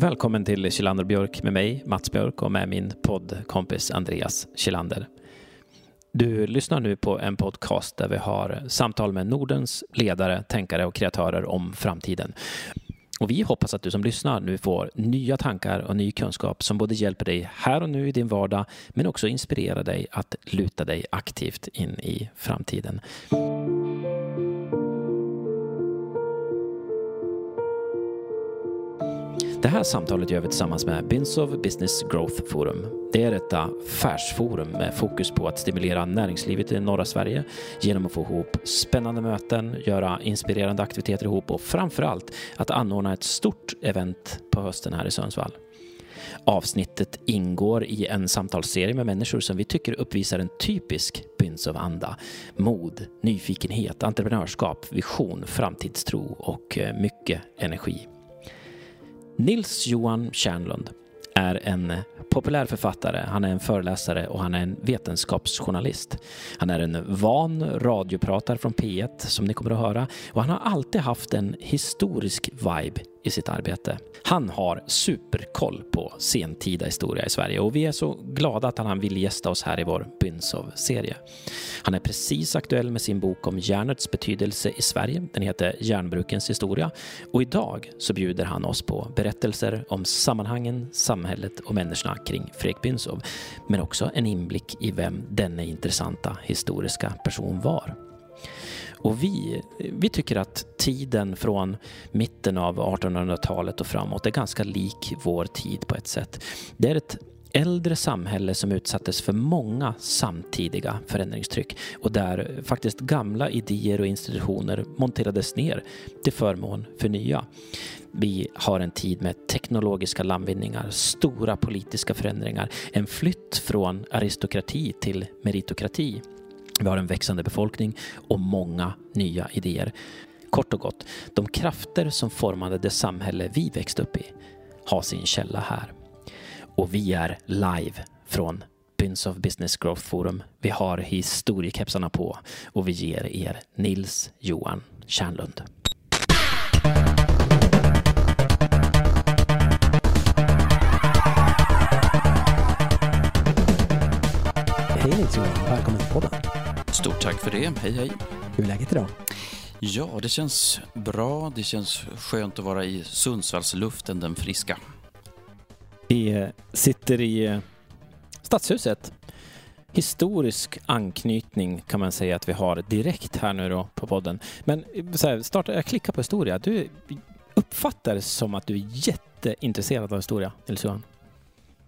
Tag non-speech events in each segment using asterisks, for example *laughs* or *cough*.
Välkommen till Kjellander Björk med mig, Mats Björk och med min poddkompis Andreas Kjellander. Du lyssnar nu på en podcast där vi har samtal med Nordens ledare, tänkare och kreatörer om framtiden. Och vi hoppas att du som lyssnar nu får nya tankar och ny kunskap som både hjälper dig här och nu i din vardag men också inspirerar dig att luta dig aktivt in i framtiden. Det här samtalet gör vi tillsammans med Binsov Business Growth Forum. Det är ett affärsforum med fokus på att stimulera näringslivet i norra Sverige genom att få ihop spännande möten, göra inspirerande aktiviteter ihop och framförallt att anordna ett stort event på hösten här i Sundsvall. Avsnittet ingår i en samtalsserie med människor som vi tycker uppvisar en typisk Binsov-anda. Mod, nyfikenhet, entreprenörskap, vision, framtidstro och eh, mycket energi. Nils Johan Kärnlund är en populär författare, han är en föreläsare och han är en vetenskapsjournalist. Han är en van radiopratare från P1 som ni kommer att höra och han har alltid haft en historisk vibe i sitt arbete. Han har superkoll på sentida historia i Sverige och vi är så glada att han vill gästa oss här i vår Bynsov-serie. Han är precis aktuell med sin bok om järnets betydelse i Sverige. Den heter Järnbrukens historia och idag så bjuder han oss på berättelser om sammanhangen, samhället och människorna kring Fredrik Bynsov, men också en inblick i vem denna intressanta historiska person var. Och vi, vi tycker att tiden från mitten av 1800-talet och framåt är ganska lik vår tid på ett sätt. Det är ett äldre samhälle som utsattes för många samtidiga förändringstryck och där faktiskt gamla idéer och institutioner monterades ner till förmån för nya. Vi har en tid med teknologiska landvinningar, stora politiska förändringar, en flytt från aristokrati till meritokrati vi har en växande befolkning och många nya idéer. Kort och gott, de krafter som formade det samhälle vi växte upp i har sin källa här. Och vi är live från Byns of Business Growth Forum. Vi har historiekepsarna på och vi ger er Nils Johan Kärnlund. Hej Nils Johan, välkommen till podden. Stort tack för det. Hej hej. Hur är läget idag? Ja, det känns bra. Det känns skönt att vara i Sundsvallsluften, den friska. Vi eh, sitter i eh, Stadshuset. Historisk anknytning kan man säga att vi har direkt här nu då på podden. Men eh, så här, starta, jag klickar på historia. Du uppfattar som att du är jätteintresserad av historia, Nils Johan?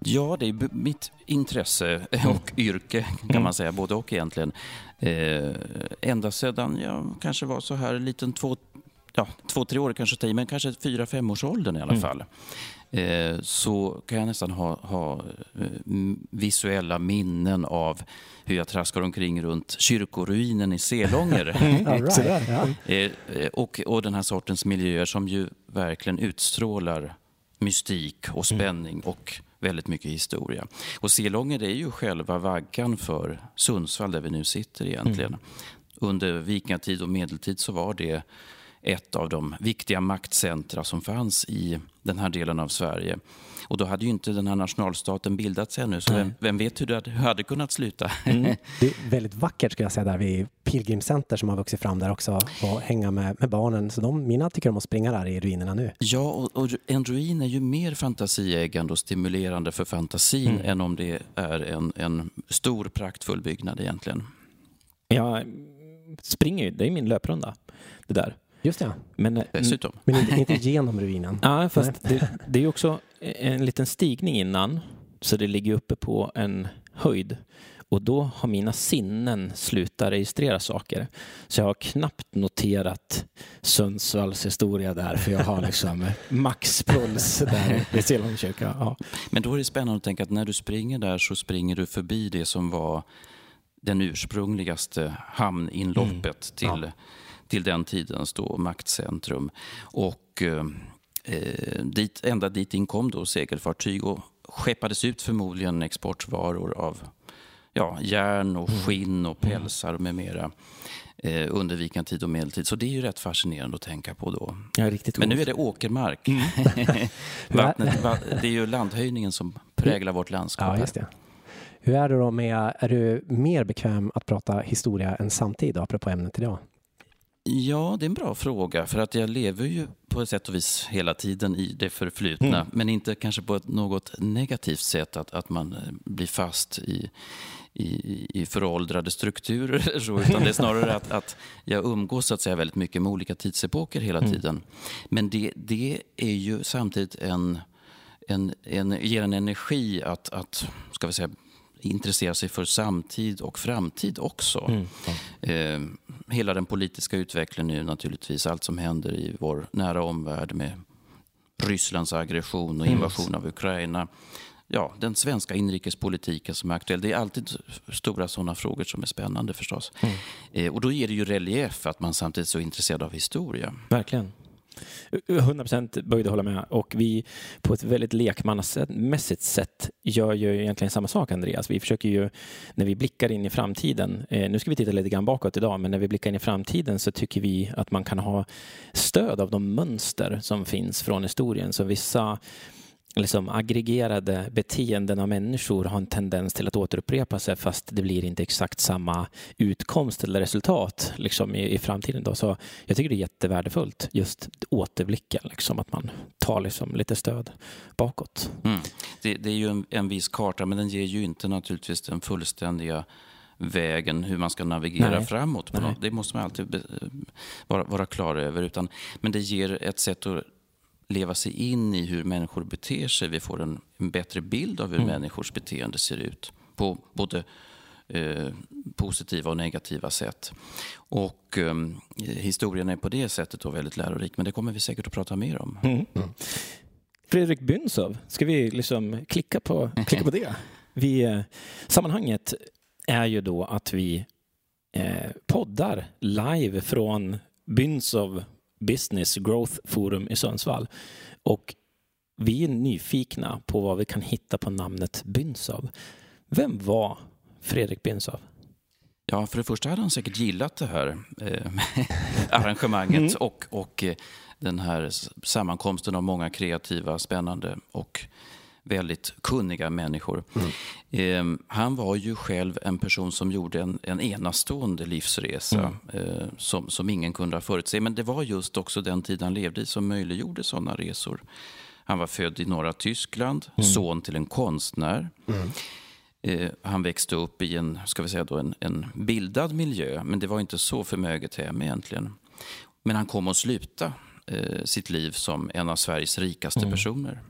Ja, det är mitt intresse *laughs* och yrke kan man mm. säga, både och egentligen. Eh, ända sedan jag kanske var så här liten två, ja, två tre år kanske tio, men kanske fyra, femårsåldern i alla mm. fall. Eh, så kan jag nästan ha, ha eh, visuella minnen av hur jag traskar omkring runt kyrkoruinen i Selånger. *laughs* *laughs* right, eh, och, och den här sortens miljöer som ju verkligen utstrålar mystik och mm. spänning mm. och väldigt mycket historia. Och Selånger är ju själva vaggan för Sundsvall där vi nu sitter egentligen. Mm. Under vikingatid och medeltid så var det ett av de viktiga maktcentra som fanns i den här delen av Sverige. Och då hade ju inte den här nationalstaten bildats ännu, så vem, vem, vet hur det hade, kunnat sluta? Mm. *laughs* Det är väldigt vackert skulle jag säga där vid pilgrimscenter som har vuxit fram där också och hänga med, med barnen. Så de, mina tycker om att springa där i ruinerna nu. Ja, och, och en ruin är ju mer fantasieggande och stimulerande för fantasin mm. än om det är en, en stor praktfull byggnad egentligen. Jag springer det är min löprunda det där. Just det. Men, eh, Dessutom. Men inte, inte genom ruinen. *laughs* Ja, fast det, det, är också en liten stigning innan, så det ligger uppe på en höjd. Och då har mina sinnen slutat registrera saker. Så jag har knappt noterat Sundsvalls historia där, för jag har liksom *laughs* maxpuls där i Selholmskyrka. Ja. Men då är det spännande att tänka att när du springer där så springer du förbi det som var den ursprungligaste hamninloppet mm. till ja till den tidens då maktcentrum. Och eh, eh, dit, ända dit in kom då segelfartyg och skeppades ut förmodligen exportvaror av ja, järn och mm. skinn och mm. pälsar med mera. eh, under vikantid och medeltid. Så det är ju rätt fascinerande att tänka på då. Ja, Men nu är det åkermark. Mm. *laughs* Vattnet, va, det är ju landhöjningen som präglar vårt landskap. Ja. Hur är det då med, är du mer bekväm att prata historia än samtid, apropå ämnet idag? Ja, det är en bra fråga. För att jag lever ju på ett sätt och vis hela tiden i det förflutna. Mm. Men inte kanske på ett något negativt sätt, att, att man eh, blir fast i, i, i föråldrade strukturer. *laughs* Så, utan det är snarare att, att jag umgås så att säga, väldigt mycket med olika tidsepoker hela Mm. tiden. Men det, det är ju samtidigt en, en, en, ger en energi att, att ska vi säga, intressera sig för samtid och framtid också. Mm. Eh, hela den politiska utvecklingen nu naturligtvis, allt som händer i vår nära omvärld med Rysslands aggression och invasion av Ukraina. Ja, den svenska inrikespolitiken som är aktuell. Det är alltid stora sådana frågor som är spännande förstås. Eh, och då ger det ju relief att man samtidigt är så intresserad av historia. Verkligen. 100% böjd att hålla med. Och vi på ett väldigt lekmannamässigt sätt gör ju egentligen samma sak, Andreas. Vi försöker ju, när vi blickar in i framtiden, eh, nu ska vi titta lite grann bakåt idag, men när vi blickar in i framtiden så tycker vi att man kan ha stöd av de mönster som finns från historien. Så vissa liksom aggregerade beteenden av människor har en tendens till att återupprepa sig fast det blir inte exakt samma utkomst eller resultat liksom, i, i framtiden. Då. Så jag tycker det är jättevärdefullt just återblicken, liksom, att man tar liksom, lite stöd bakåt. Mm. Det, det är ju en, en viss karta, men den ger ju inte naturligtvis den fullständiga vägen hur man ska navigera Nej. framåt. Det måste man alltid vara, vara klar över. Utan, men det ger ett sätt att leva sig in i hur människor beter sig. Vi får en, en bättre bild av hur människors beteende ser ut på både eh, positiva och negativa sätt. Och eh, historien är på det sättet då väldigt lärorik, men det kommer vi säkert att prata mer om. Fredrik Bünsov, ska vi liksom klicka på, *laughs* klicka på det? Vi, eh, sammanhanget är ju då att vi eh, poddar live från Bünsov Business Growth Forum i Sundsvall. Och vi är nyfikna på vad vi kan hitta på namnet Bünsov. Vem var Fredrik Bünsov? Ja, för det första hade han säkert gillat det här eh, *laughs* arrangemanget och, och eh, den här sammankomsten av många kreativa, spännande och väldigt kunniga människor. Eh, han var ju själv en person som gjorde en, en enastående livsresa eh, som, som ingen kunde ha förutse. Men det var just också den tid han levde i som möjliggjorde sådana resor. Han var född i norra Tyskland, son till en konstnär. Eh, han växte upp i en, ska vi säga då, en, en bildad miljö, men det var inte så förmöget hem egentligen. Men han kom att sluta eh, sitt liv som en av Sveriges rikaste personer.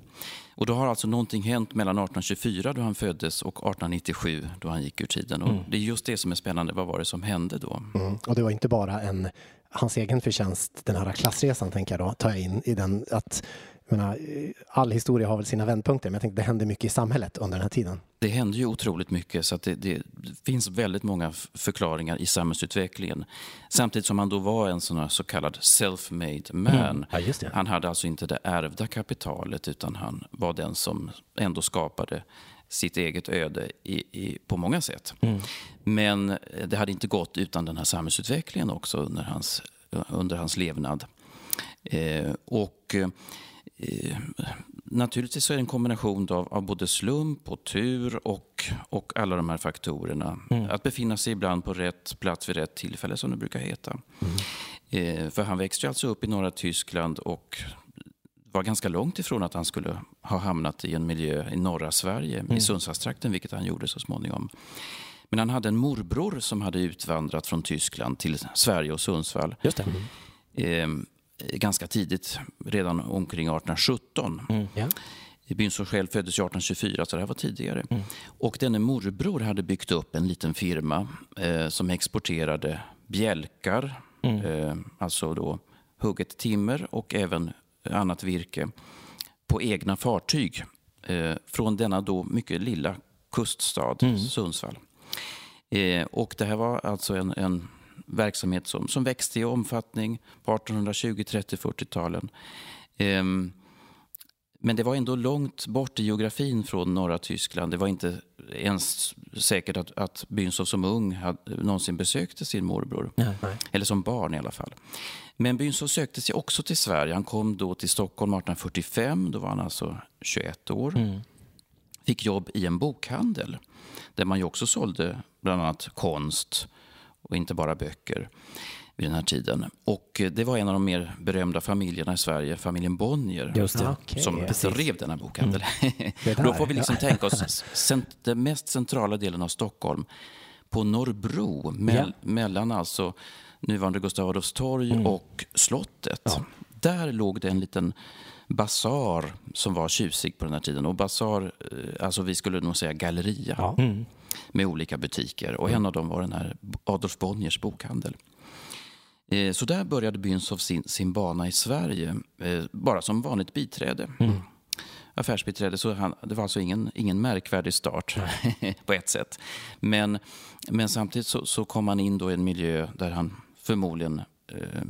Och då har alltså någonting hänt mellan 1824 då han föddes och 1897 då han gick ur tiden. Och Det är just det som är spännande. Vad var det som hände då? Mm. Och det var inte bara en, hans egen förtjänst, den här klassresan tänker jag då, tar jag in i den att menar, all historia har väl sina vändpunkter, men jag tänkte det hände mycket i samhället under den här tiden. Det hände ju otroligt mycket så att det, det finns väldigt många förklaringar i samhällsutvecklingen. Samtidigt som han då var en sån så kallad self-made man. Ja, just det. Han hade alltså inte det ärvda kapitalet utan han var den som ändå skapade sitt eget öde i, i, på många sätt. Men eh, det hade inte gått utan den här samhällsutvecklingen också under hans, under hans levnad. Eh, och eh, naturligtvis är det en kombination av, av både slump och tur och, och alla de här faktorerna. Att befinna sig ibland på rätt plats vid rätt tillfälle som det brukar heta. Eh, för han växte alltså upp i norra Tyskland och var ganska långt ifrån att han skulle ha hamnat i en miljö i norra Sverige, i Sundsvallstrakten, vilket han gjorde så småningom. Men han hade en morbror som hade utvandrat från Tyskland till Sverige och Sundsvall Just det. eh, ganska tidigt, redan omkring 1817. Ja. Bünsov själv föddes ju 1824, så det här var tidigare. Och denne morbror hade byggt upp en liten firma eh, som exporterade bjälkar, eh, alltså då hugget timmer och även annat virke på egna fartyg eh, från denna då mycket lilla kuststad Sundsvall. Eh, och det här var alltså en, en verksamhet som, som växte i omfattning på 1820, 30, 40-talen. Ehm, Men det var ändå långt bort i geografin från norra Tyskland. Det var inte ens säkert att, att Bünsov som ung hade, någonsin besökte sin morbror. Nej. Eller som barn i alla fall. Men Bünsov sökte sig också till Sverige. Han kom då till Stockholm 1845. Då var han alltså 21 år. Mm. Fick jobb i en bokhandel där man också sålde bland annat konst och inte bara böcker vid den här tiden. Och det var en av de mer berömda familjerna i Sverige, familjen Bonnier, det. Som precis. drev denna bokhandel. *laughs* Det Då får vi liksom ja. tänka oss *laughs* cent- den mest centrala delen av Stockholm på Norrbro, mell- mellan alltså nuvarande Gustav Adolfs torg Mm. och slottet. Där låg det en liten basar som var tjusig på den här tiden. Och basar, eh, alltså vi skulle nog säga galleria Ja. med olika butiker. Och en av dem var den här Adolf Bonniers bokhandel. Eh, Så där började Bünsov sin, sin bana i Sverige, eh, bara som vanligt biträde. Affärsbiträde, så han, det var alltså ingen, ingen märkvärdig start *laughs* på ett sätt. Men, men samtidigt så, så kom han in då i en miljö där han förmodligen eh,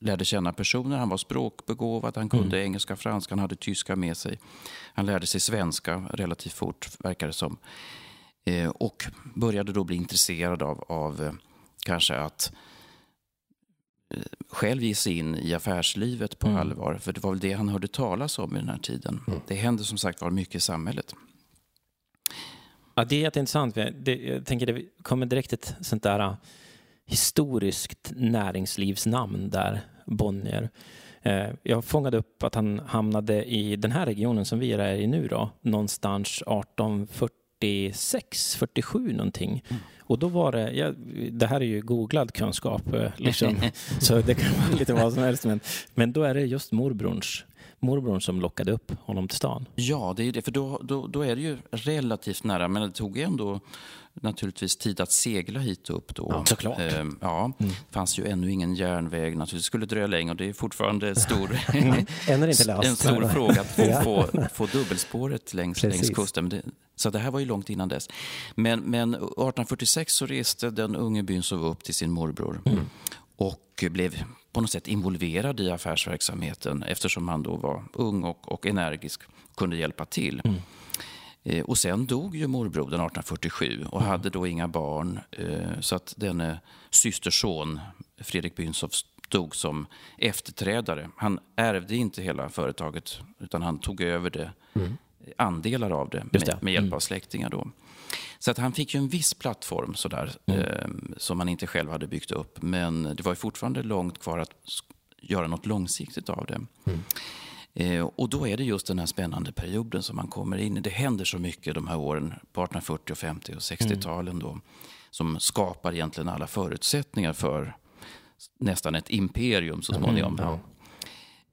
lärde känna personer. Han var språkbegåvad, han kunde engelska, franska, han hade tyska med sig. Han lärde sig svenska relativt fort, verkar det som. Eh, och började då bli intresserad av, av eh, kanske att eh, själv ge sig in i affärslivet på allvar. För det var väl det han hörde talas om i den här tiden. Det hände som sagt var mycket i samhället. Ja, det är jätteintressant. Det, jag tänker det kommer direkt ett sånt där historiskt näringslivsnamn där, Bonnier. Eh, Jag fångade upp att han hamnade i den här regionen som vi är i nu då, någonstans 1846, 47 någonting. Och då var det, ja, det här är ju googlad kunskap, eh, liksom, *laughs* så det kan vara lite vad som helst, men, men då är det just morbrorns, morbrorn som lockade upp honom till stan. Ja, det är det. För då, då, då är det ju relativt nära. Men det tog ändå naturligtvis tid att segla hit upp då. Ja, såklart. Ehm, ja, det fanns ju ännu ingen järnväg. Naturligtvis skulle dröja länge och det är fortfarande stor, *laughs* Än är inte löst. en stor men- fråga att få, få, få dubbelspåret längs, Precis. längs kusten. Det, så det här var ju långt innan dess. Men, men 1846 så reste den unge Bünsov upp till sin morbror Mm. och blev på något sätt involverad i affärsverksamheten eftersom han då var ung och, och energisk och kunde hjälpa till. Mm. Eh, och sen dog ju morbrodern 1847 Mm. och hade då inga barn. Eh, så att denne systerson, Fredrik Bünsov, stod som efterträdare. Han ärvde inte hela företaget utan han tog över det, andelar av det, Mm. Det. med, med hjälp av släktingar. Då. Så att han fick ju en viss plattform sådär, Mm. eh, som han inte själv hade byggt upp. Men det var ju fortfarande långt kvar att göra något långsiktigt av det. Eh, och då är det just den här spännande perioden som man kommer in i. Det händer så mycket de här åren på 1840, och 50 och 60-talen då, som skapar egentligen alla förutsättningar för nästan ett imperium så småningom.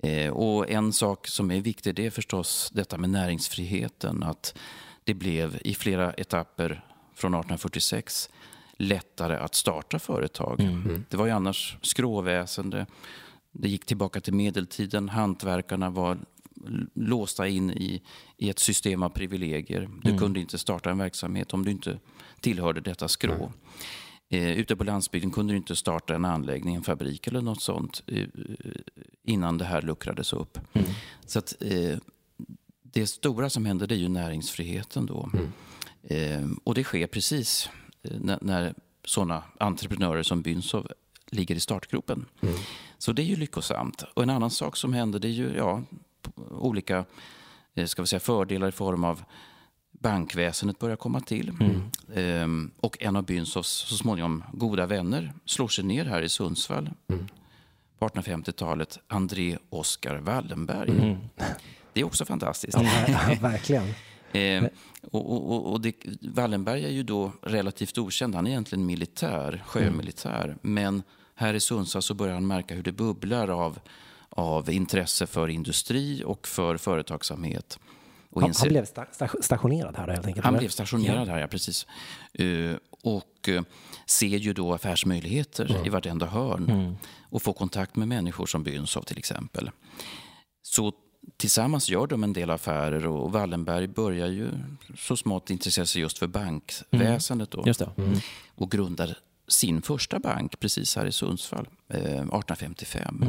Eh, och en sak som är viktig det är förstås detta med näringsfriheten. Att det blev i flera etapper från 1846 lättare att starta företag. Det var ju annars skråväsende. Det gick tillbaka till medeltiden. Hantverkarna var låsta in i, i ett system av privilegier. Du kunde inte starta en verksamhet om du inte tillhörde detta skrå. Eh, ute på landsbygden kunde du inte starta en anläggning, en fabrik eller något sånt eh, innan det här luckrades upp. Så att, eh, det stora som händer det är ju näringsfriheten då. Eh, och det sker precis eh, när, när sådana entreprenörer som Bünsov ligger i startgropen. Så det är ju lyckosamt. Och en annan sak som händer det är ju ja, olika eh, ska vi säga, fördelar i form av bankväsendet börjar komma till. Ehm, och en av Bünsovs så småningom goda vänner slår sig ner här i Sundsvall på 1850-talet, André Oskar Wallenberg. Det är också fantastiskt. Ja, verkligen. Eh, och och, och, och det, Wallenberg är ju då relativt okänd. Han är egentligen militär, sjömilitär. Men här i Sundsvall så börjar han märka hur det bubblar av, av intresse för industri och för företagsamhet. Och Han, han blev sta, sta- stationerad här helt enkelt? han eller? blev stationerad här, ja precis. Eh, och eh, ser ju då affärsmöjligheter i vartenda hörn. Och får kontakt med människor som Bünsov till exempel. Så tillsammans gör de en del affärer och Wallenberg börjar ju så smått intressera sig just för bankväsendet. Då, det. Mm. och grundar sin första bank precis här i Sundsvall, eh, 1855.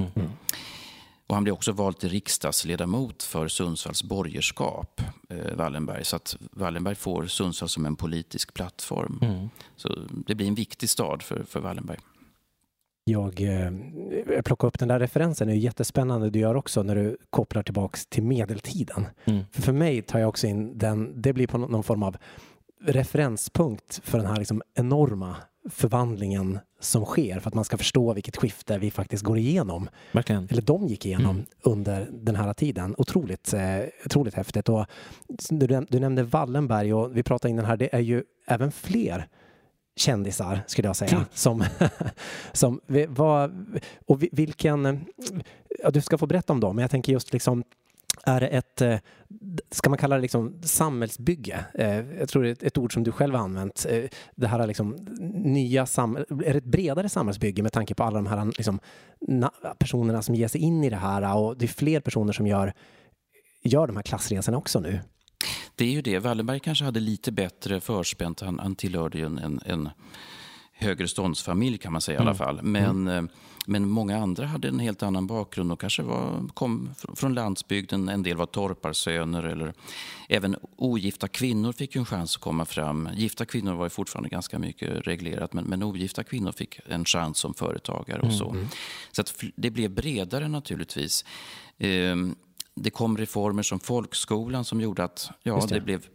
Och han blev också vald till riksdagsledamot för Sundsvalls borgerskap, eh, Wallenberg. Så att Wallenberg får Sundsvall som en politisk plattform. Mm. Så det blir en viktig stad för, för Wallenberg. Jag, eh, jag plockar upp den där referensen, det är jättespännande du gör också när du kopplar tillbaks till medeltiden. Mm. För, för mig tar jag också in den, det blir på någon form av referenspunkt för den här liksom enorma förvandlingen som sker för att man ska förstå vilket skifte vi faktiskt går igenom. Verkligen. Eller de gick igenom mm. under den här tiden. Otroligt, eh, otroligt häftigt. Och du, du nämnde Wallenberg och vi pratade innan här, det är ju även fler kändisar skulle jag säga. Mm. Som, *laughs* som var, och vilken, ja, du ska få berätta om dem, men jag tänker just liksom är det ett, eh, ska man kalla det liksom samhällsbygge? Eh, jag tror det är ett ord som du själv har använt. Eh, det här liksom nya sam är det ett bredare samhällsbygge med tanke på alla de här liksom, personerna som ger sig in i det här och det är fler personer som gör, gör de här klassresorna också nu. Det är ju det. Wallenberg kanske hade lite bättre förspänt. Han, han tillhörde ju en, en, en högreståndsfamilj kan man säga mm. i alla fall. Men, mm. men många andra hade en helt annan bakgrund och kanske var, kom från landsbygden. En del var torparsöner eller även ogifta kvinnor fick en chans att komma fram. Gifta kvinnor var ju fortfarande ganska mycket reglerat men, men ogifta kvinnor fick en chans som företagare och så. Mm. Så att det blev bredare naturligtvis. Ehm, det kom reformer som folkskolan som gjorde att ja, det. det. blev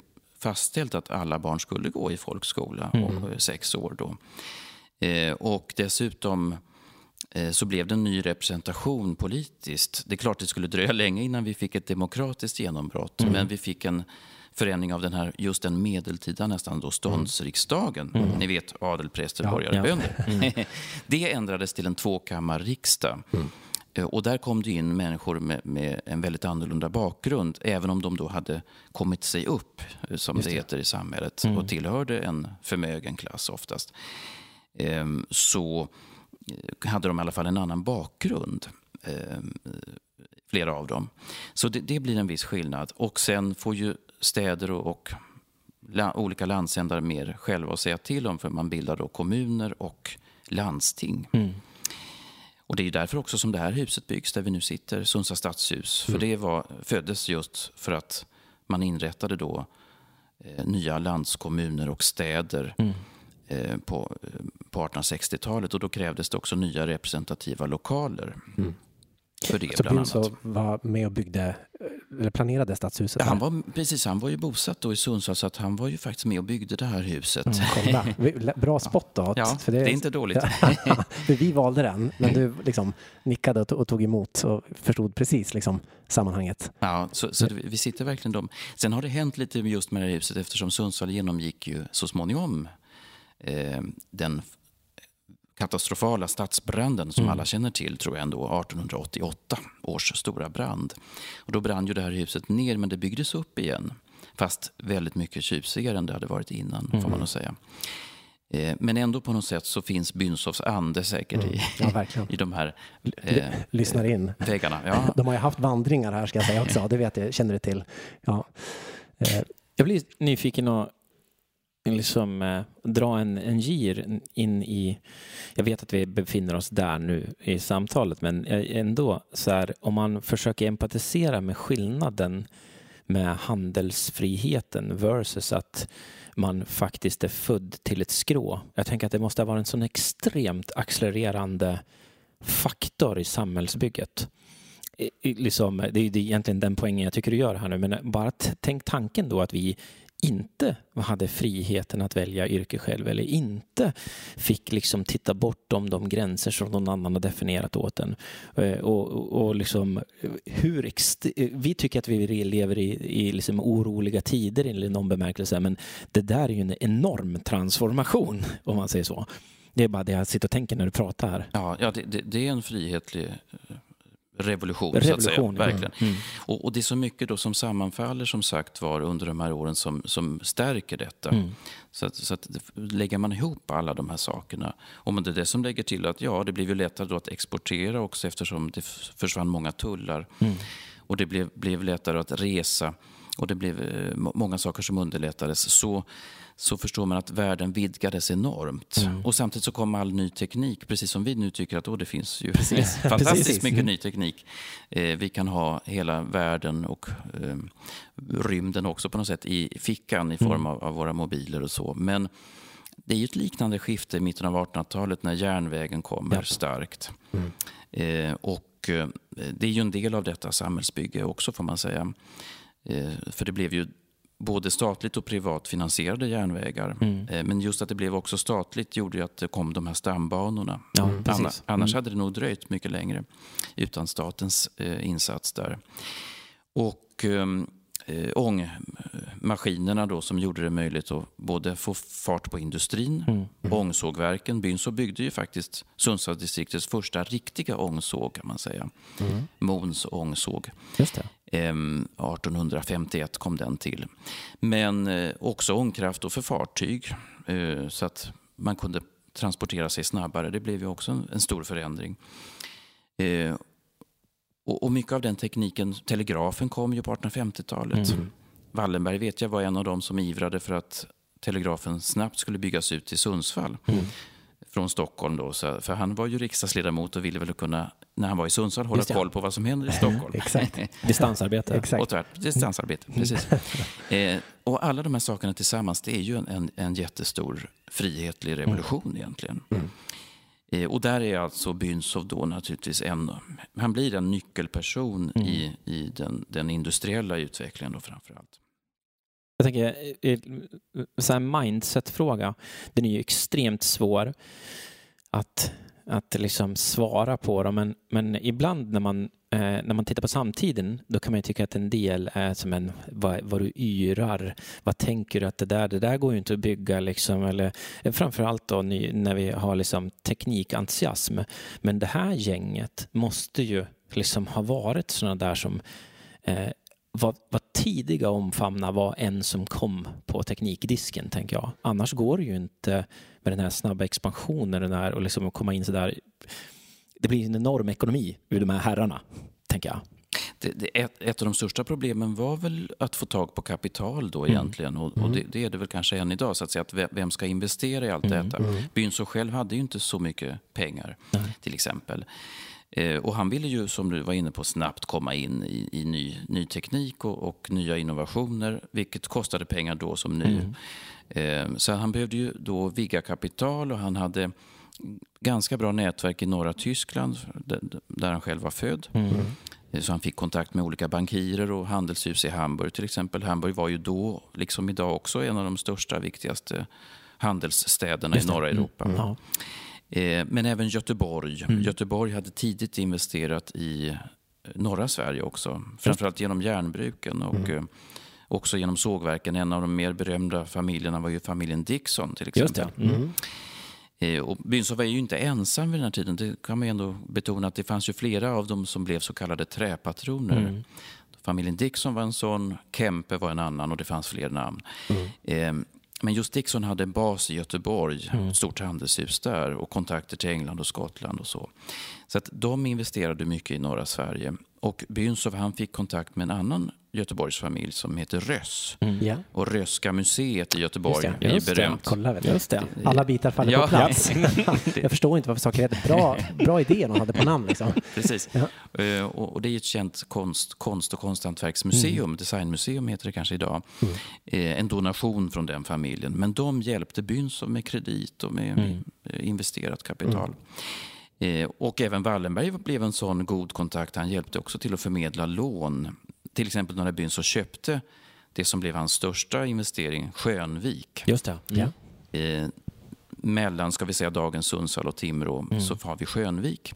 fastställt att alla barn skulle gå i folkskola mm. och sex år. Då. Eh, och dessutom eh, så blev det en ny representation politiskt. Det är klart det skulle dröja länge innan vi fick ett demokratiskt genombrott, mm. men vi fick en förändring av den här, just den medeltida nästan då ståndsriksdagen. Mm. Ni vet adel, präster, borgare, ja, bönder. Mm. *laughs* det ändrades till en tvåkammarriksdag. Mm. Eh, och där kom det in människor med, med, en väldigt annorlunda bakgrund, även om de då hade kommit sig upp, eh, som det. det heter i samhället, mm. och tillhörde en förmögen klass oftast. Ehm, så eh, hade de i alla fall en annan bakgrund, ehm, flera av dem. Så det, det blir en viss skillnad. Och sen får ju städer och, och olika landsändar mer själva att säga till om, för man bildar då kommuner och landsting. Mm. Och det är därför också som det här huset byggs där vi nu sitter, Sundsvalls stadshus. Mm. För det var, föddes just för att man inrättade då eh, nya landskommuner och städer mm. eh, på, eh, på 1860-talet. Och då krävdes det också nya representativa lokaler. Mm. För det, så Binso var med och byggde eller planerade stadshuset? Ja, han var, precis, han var ju bosatt då i Sundsvall så att han var ju faktiskt med och byggde det här huset. Mm, *laughs* Bra spot då. Ja, för det, det är inte dåligt. *laughs* för vi valde den, men du liksom nickade och tog emot och förstod precis liksom sammanhanget. Ja, så, så vi sitter verkligen dem. Sen har det hänt lite just med det här huset eftersom Sundsvall genomgick ju så småningom eh, den katastrofala stadsbranden som mm. alla känner till, tror jag ändå, 1888 års stora brand. Och då brann ju det här huset ner, men det byggdes upp igen. Fast väldigt mycket tjusigare än det hade varit innan, mm. får man nog säga. Eh, men ändå på något sätt så finns Bynsovs ande säkert mm. i, ja, i de här eh, Lyssnar in. väggarna. Ja. *laughs* De har ju haft vandringar här ska jag säga också, det vet jag, känner du till. Ja. Eh. Jag blir nyfiken och liksom eh, dra en, en gir in i, jag vet att vi befinner oss där nu i samtalet, men ändå så här, om man försöker empatisera med skillnaden med handelsfriheten versus att man faktiskt är född till ett skrå. Jag tänker att det måste ha varit en sån extremt accelererande faktor i samhällsbygget. Liksom, det är egentligen den poängen jag tycker du gör här nu, men bara tänk tanken då att vi inte hade friheten att välja yrke själv eller inte fick liksom titta bortom de gränser som någon annan har definierat åt en. Eh, och, och, och liksom hur vi tycker att vi lever i, i liksom oroliga tider i någon bemärkelse men det där är ju en enorm transformation om man säger så. Det är bara det jag sitter och tänker när du pratar. Ja, ja det, det, det är en frihetlig eh, revolution, revolution så att säga. Verkligen. Mm. Och, och, det är så mycket då som sammanfaller som sagt var under de här åren som, som stärker detta. Mm. Så, att, så att lägger man ihop alla de här sakerna, och det är det som lägger till att ja, det blir ju lättare då att exportera också eftersom det försvann många tullar. Mm. Och det blev, blev lättare att resa och det blev eh, många saker som underlättades så, så förstår man att världen vidgades enormt. Mm. Och samtidigt så kom all ny teknik, precis som vi nu tycker att det finns ju precis. *laughs* fantastiskt precis. mycket ny teknik. Eh, vi kan ha hela världen och eh, rymden också på något sätt i fickan i form mm. av, av våra mobiler och så. Men det är ju ett liknande skifte i mitten av 1800-talet när järnvägen kommer ja. starkt. Mm. Eh, och eh, det är ju en del av detta samhällsbygge också får man säga. Eh, för det blev ju både statligt och privat finansierade järnvägar. Mm. Eh, men just att det blev också statligt gjorde ju att det kom de här stambanorna. Ja, mm. annars, annars hade det nog dröjt mycket längre utan statens eh, insats där. Och ehm, eh, ångmaskinerna då som gjorde det möjligt att både få fart på industrin, mm. Mm. ångsågverken. Byn byggde ju faktiskt Sundsvallsdistriktets första riktiga ångsåg kan man säga. Mm. Mons ångsåg. Just det. 1851 kom den till. Men eh, också ångkraft och för fartyg eh, så att man kunde transportera sig snabbare. Det blev ju också en stor förändring. Eh, och mycket av den tekniken, telegrafen kom ju på 1850-talet. Mm. Wallenberg vet jag var en av dem som ivrade för att telegrafen snabbt skulle byggas ut till Sundsvall. Mm från Stockholm. Då, så, för han var ju riksdagsledamot och ville väl kunna, när han var i Sundsvall, hålla koll på vad som händer i Stockholm. *laughs* Exakt. *laughs* Distansarbete. Exakt. Och tvärt, distansarbete, precis. *laughs* eh, och alla de här sakerna tillsammans, det är ju en, en, en jättestor frihetlig revolution mm. egentligen. Mm. Eh, och där är alltså Bünsov då naturligtvis en, han blir en nyckelperson mm. i, i den, den industriella utvecklingen då framför allt. Jag tänker, så här mindset-fråga, den är ju extremt svår att, att liksom svara på. Dem. Men, men ibland när man, eh, när man tittar på samtiden, då kan man tycka att en del är som en, vad, vad du yrar, vad tänker du att det där, det där går ju inte att bygga liksom, eller eh, framförallt då när vi har liksom teknikentusiasm. Men det här gänget måste ju liksom ha varit sådana där som eh, var, var tidiga att omfamna var en som kom på teknikdisken, tänker jag. Annars går det ju inte med den här snabba expansionen den här, och liksom att komma in sådär. Det blir en enorm ekonomi ur de här herrarna, tänker jag. Det, det, ett, ett, av de största problemen var väl att få tag på kapital då mm. egentligen. Och, och mm. det, det, är det väl kanske än idag. Så att säga, att vem ska investera i allt mm. detta? Mm. Byn så själv hade ju inte så mycket pengar, Nej. till exempel. Eh, och han ville ju, som du var inne på, snabbt komma in i, i ny, ny teknik och, och, nya innovationer, vilket kostade pengar då som nu. Mm. Eh, så han behövde ju då vigga kapital och han hade ganska bra nätverk i norra Tyskland, där han själv var född. Mm. Eh, så han fick kontakt med olika bankirer och handelshus i Hamburg till exempel. Hamburg var ju då, liksom idag också, en av de största, viktigaste handelsstäderna i norra Europa. Mm. Eh, men även Göteborg. Mm. Göteborg hade tidigt investerat i eh, norra Sverige också. Framförallt genom järnbruken och mm. Eh, också genom sågverken. En av de mer berömda familjerna var ju familjen Dixon till exempel. Mm. Och Bünsov var ju inte ensam vid den här tiden. Det kan man ändå betona att det fanns ju flera av dem som blev så kallade träpatroner. Mm. Familjen Dixon var en sån, Kempe var en annan och det fanns fler namn. Mm. Men just Dixon hade en bas i Göteborg, mm. ett stort handelshus där och kontakter till England och Skottland och så. Så att de investerade mycket i norra Sverige. Och Bünsov han fick kontakt med en annan Göteborgsfamilj som heter Röss. Mm. Och Röska museet i Göteborg det, är berömt. Det. Kolla, just det. Alla bitar faller ja, på plats. *laughs* Ja. *laughs* jag förstår inte varför saker heter. Bra, bra idé de hade på namn. Liksom. *laughs* Precis. Ja. Uh, och, det är ett känt konst, konst och konsthantverksmuseum, mm. designmuseum heter det kanske idag. Mm. Uh, en donation från den familjen. Men de hjälpte Bünsov med kredit och med, mm. med investerat kapital. Mm. Eh, och även Wallenberg blev en sån god kontakt. Han hjälpte också till att förmedla lån. Till exempel när byn så köpte det som blev hans största investering, Skönvik. Just det. Mm. Eh, mellan, ska vi säga, dagens Sundsvall och Timrå, mm. så har vi Skönvik.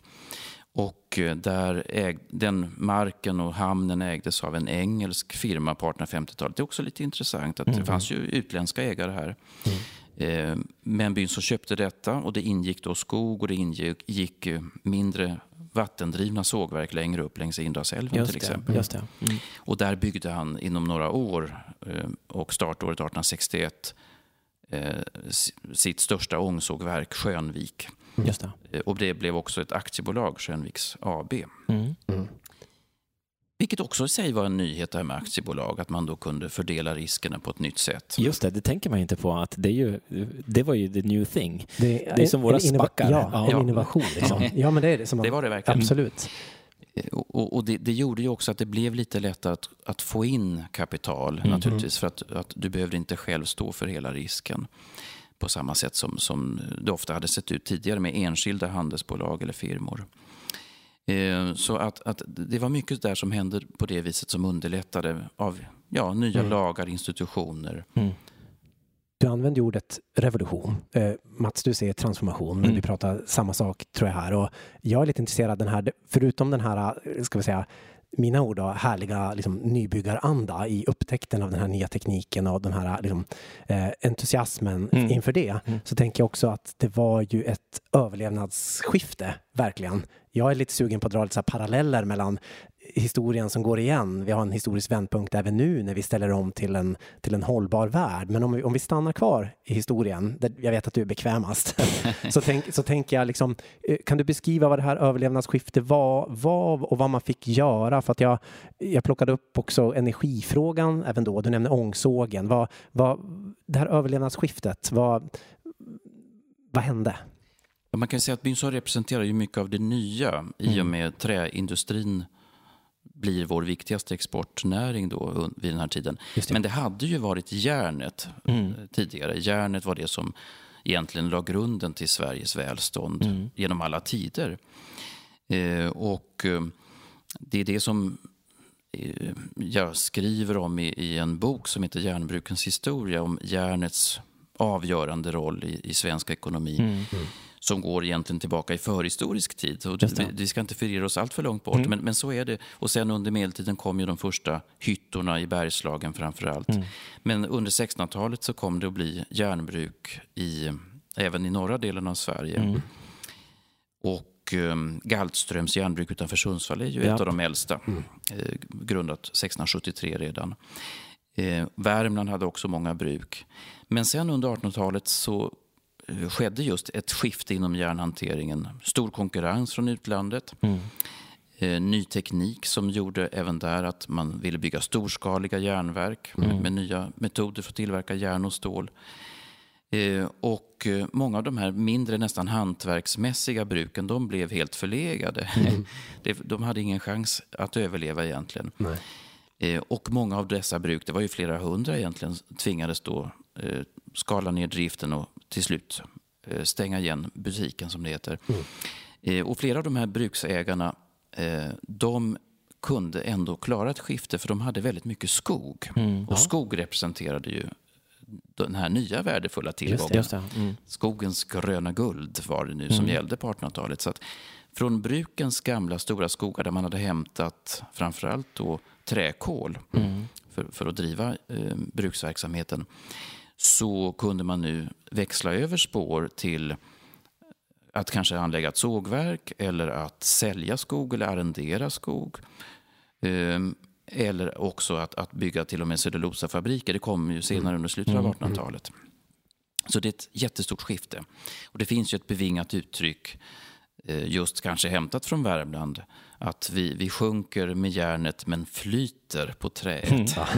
Och eh, där äg, den marken och hamnen ägdes av en engelsk firma på 1850-talet. Det är också lite intressant att mm. det fanns ju utländska ägare här. Mm. Eh, men byn som köpte detta och det ingick då skog och det ingick mindre vattendrivna sågverk längre upp längs Indalsälven till exempel. Just det. Mm. Och där byggde han inom några år eh, och startåret 1861 eh, sitt största ångsågverk Skönvik. Just det. Och det blev också ett aktiebolag, Skönviks AB. Mm. Mm. Vilket också i sig var en nyhet där med aktiebolag, att man då kunde fördela riskerna på ett nytt sätt. Just det, det tänker man inte på att det, är ju, det var ju the new thing. Det, Det är som våra spackar. Ja, Ja. en innovation. Liksom. Ja, men det är det. Som man, Det var det verkligen. Absolut. Eh, Och, och- och det, det gjorde ju också att det blev lite lättare att, att få in kapital Mm. naturligtvis. För att, att du behövde inte själv stå för hela risken. På samma sätt som, som det ofta hade sett ut tidigare med enskilda handelsbolag eller firmor. Eh, Så att, att det var mycket där som hände på det viset som underlättade av ja, nya Mm. lagar, institutioner. Du använder ordet revolution. Eh, Mats, du säger transformation, men Mm. vi pratar samma sak tror jag här. Och jag är lite intresserad av den här, förutom den här, eh, ska vi säga, mina ord då, härliga liksom, nybyggaranda i upptäckten av den här nya tekniken och den här liksom, eh, entusiasmen Mm. inför det, Mm. så tänker jag också att det var ju ett överlevnadsskifte, verkligen. Jag är lite sugen på att dra lite så paralleller mellan historien som går igen. Vi har en historisk vändpunkt även nu när vi ställer om till en, till en hållbar värld. Men om vi, om vi stannar kvar i historien, där jag vet att du är bekvämast, *laughs* så, tänk, så tänker jag liksom, eh, kan du beskriva vad det här överlevnadsskiftet var, var och vad man fick göra? För att jag, jag plockade upp också energifrågan även då. Du nämnde ångsågen. Vad, vad, det här överlevnadsskiftet, vad, vad hände? Man kan säga att Bynsson representerar ju mycket av det nya i och Mm. med träindustrin blir vår viktigaste exportnäring då vid den här tiden. Det. Men det hade ju varit järnet Mm. eh, tidigare. Järnet var det som egentligen la grunden till Sveriges välstånd Mm. genom alla tider. Eh, och eh, det är det som eh, jag skriver om i, i en bok som heter Järnbrukens historia om järnets avgörande roll i, i svensk ekonomi Mm. Som går egentligen tillbaka i förhistorisk tid. Det. vi, vi ska inte förirra oss allt för långt bort, Mm. men, men så är det. Och sen under medeltiden kom ju de första hyttorna i Bergslagen framför allt. Mm. Men under 1600-talet så kom det att bli järnbruk i, även i norra delen av Sverige. Mm. Och um, Galtströms järnbruk utanför Sundsvall är ju Ja. ett av de äldsta, eh, grundat 1673 redan. Eh, Värmland hade också många bruk. Men sen under 1800-talet så skedde just ett skifte inom järnhanteringen. Stor konkurrens från utlandet. Mm. Eh, ny teknik som gjorde även där att man ville bygga storskaliga järnverk Mm. med, med nya metoder för att tillverka järn och stål. Eh, och eh, många av de här mindre, nästan hantverksmässiga bruken, de blev helt förlegade. *laughs* Det- de hade ingen chans att överleva egentligen. Och många av dessa bruk, det var ju flera hundra egentligen, tvingades då skala ner driften och till slut eh, stänga igen butiken som det heter. Eh, och flera av de här bruksägarna, eh, de kunde ändå klara ett skifte för de hade väldigt mycket skog. Mm. Och skog representerade ju den här nya värdefulla tillgången. Just det. Mm. Skogens gröna guld var det nu som gällde på 1800-talet. Så att från brukens gamla stora skogar där man hade hämtat framförallt då träkol för, för att driva eh, bruksverksamheten så kunde man nu växla över spår till att kanske anlägga ett sågverk eller att sälja skog eller arrendera skog. Ehm, eller också att, att bygga till och med cellulosafabriker. Det kom ju senare under slutet av 1800-talet. Så det är ett jättestort skifte. Och det finns ju ett bevingat uttryck, eh, just kanske hämtat från Värmland, att vi, vi sjunker med järnet men flyter på träet. *laughs*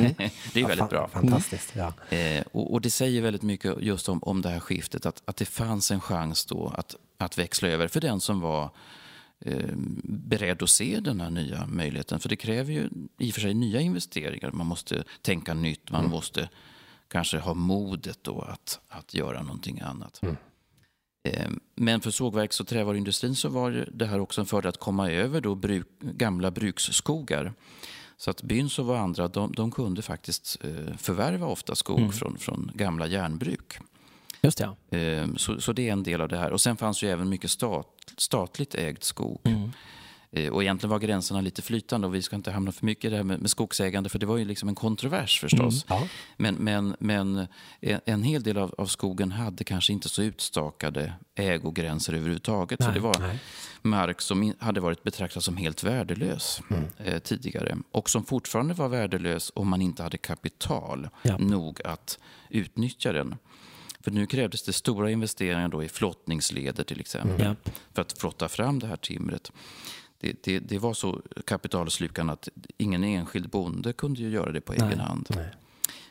det är väldigt Ja, bra. fa- Fantastiskt. Ja. Eh, och, och det säger väldigt mycket just om, om det här skiftet, att, att det fanns en chans då att, att växla över för den som var eh, beredd att se den här nya möjligheten. För det kräver ju i och för sig nya investeringar. Man måste tänka nytt, man måste kanske ha modet då att, att göra någonting annat. Eh, Men för sågverks och trävaruindustrin så var det här också en fördel att komma över då bruk, gamla bruksskogar. Så att Bynsov och andra de, de kunde faktiskt eh, förvärva ofta skog från, från gamla järnbruk. Just det, ja. Eh, Så, så det är en del av det här. Och sen fanns ju även mycket stat, statligt ägd skog. Eh, Och egentligen var gränserna lite flytande och vi ska inte hamna för mycket i det här med, med skogsägande för det var ju liksom en kontrovers förstås. Ja. Men, men, men en, en hel del av, av skogen hade kanske inte så utstakade ägogränser överhuvudtaget. så Nej, det var nej. mark som hade varit betraktad som helt värdelös eh, tidigare. Och som fortfarande var värdelös om man inte hade kapital Ja. nog att utnyttja den. För nu krävdes det stora investeringar då i flottningsleder till exempel. Ja. För att flotta fram det här timret. Det, det, det, var så kapitalslukande att ingen enskild bonde kunde ju göra det på egen hand. Nej.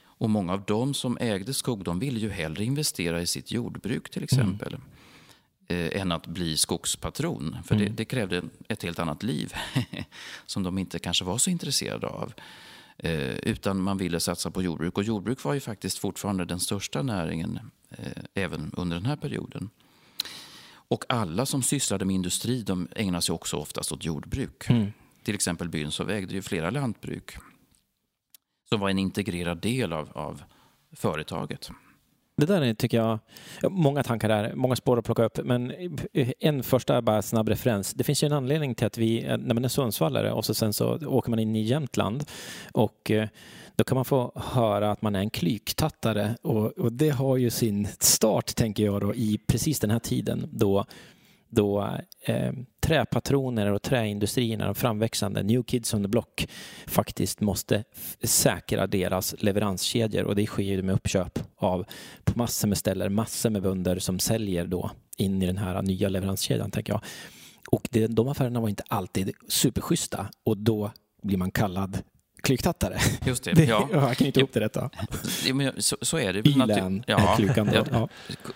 Och många av dem som ägde skog de ville ju hellre investera i sitt jordbruk till exempel. Mm. Eh, än att bli skogspatron. För mm. det, det, krävde ett helt annat liv *laughs* som de inte kanske var så intresserade av. Eh, utan man ville satsa på jordbruk. Och jordbruk var ju faktiskt fortfarande den största näringen eh, även under den här perioden. Och alla som sysslade med industri de ägnade sig också oftast åt jordbruk. Mm. Till exempel Bünsov ägde ju flera lantbruk som var en integrerad del av, av företaget. Det där tycker jag, många tankar där, många spår att plocka upp, men en första bara snabb referens. Det finns ju en anledning till att vi, när man är Sundsvallare och så sen så åker man in i Jämtland och eh, då kan man få höra att man är en klyktattare och, och det har ju sin start, tänker jag, då, i precis den här tiden då då eh, träpatroner och träindustrierna, de framväxande New Kids on the Block, faktiskt måste säkra deras leveranskedjor och det sker ju med uppköp av på massor med ställen, massor med bönder som säljer då in i den här nya leveranskedjan, tänker jag. Och det, de affärerna var inte alltid superschyssta och då blir man kallad klyktattare. Just det, *laughs* det ja. Jag kan inte ihop det rätta. Så, så är det. Bilen ja, klukan. Ja. Ja.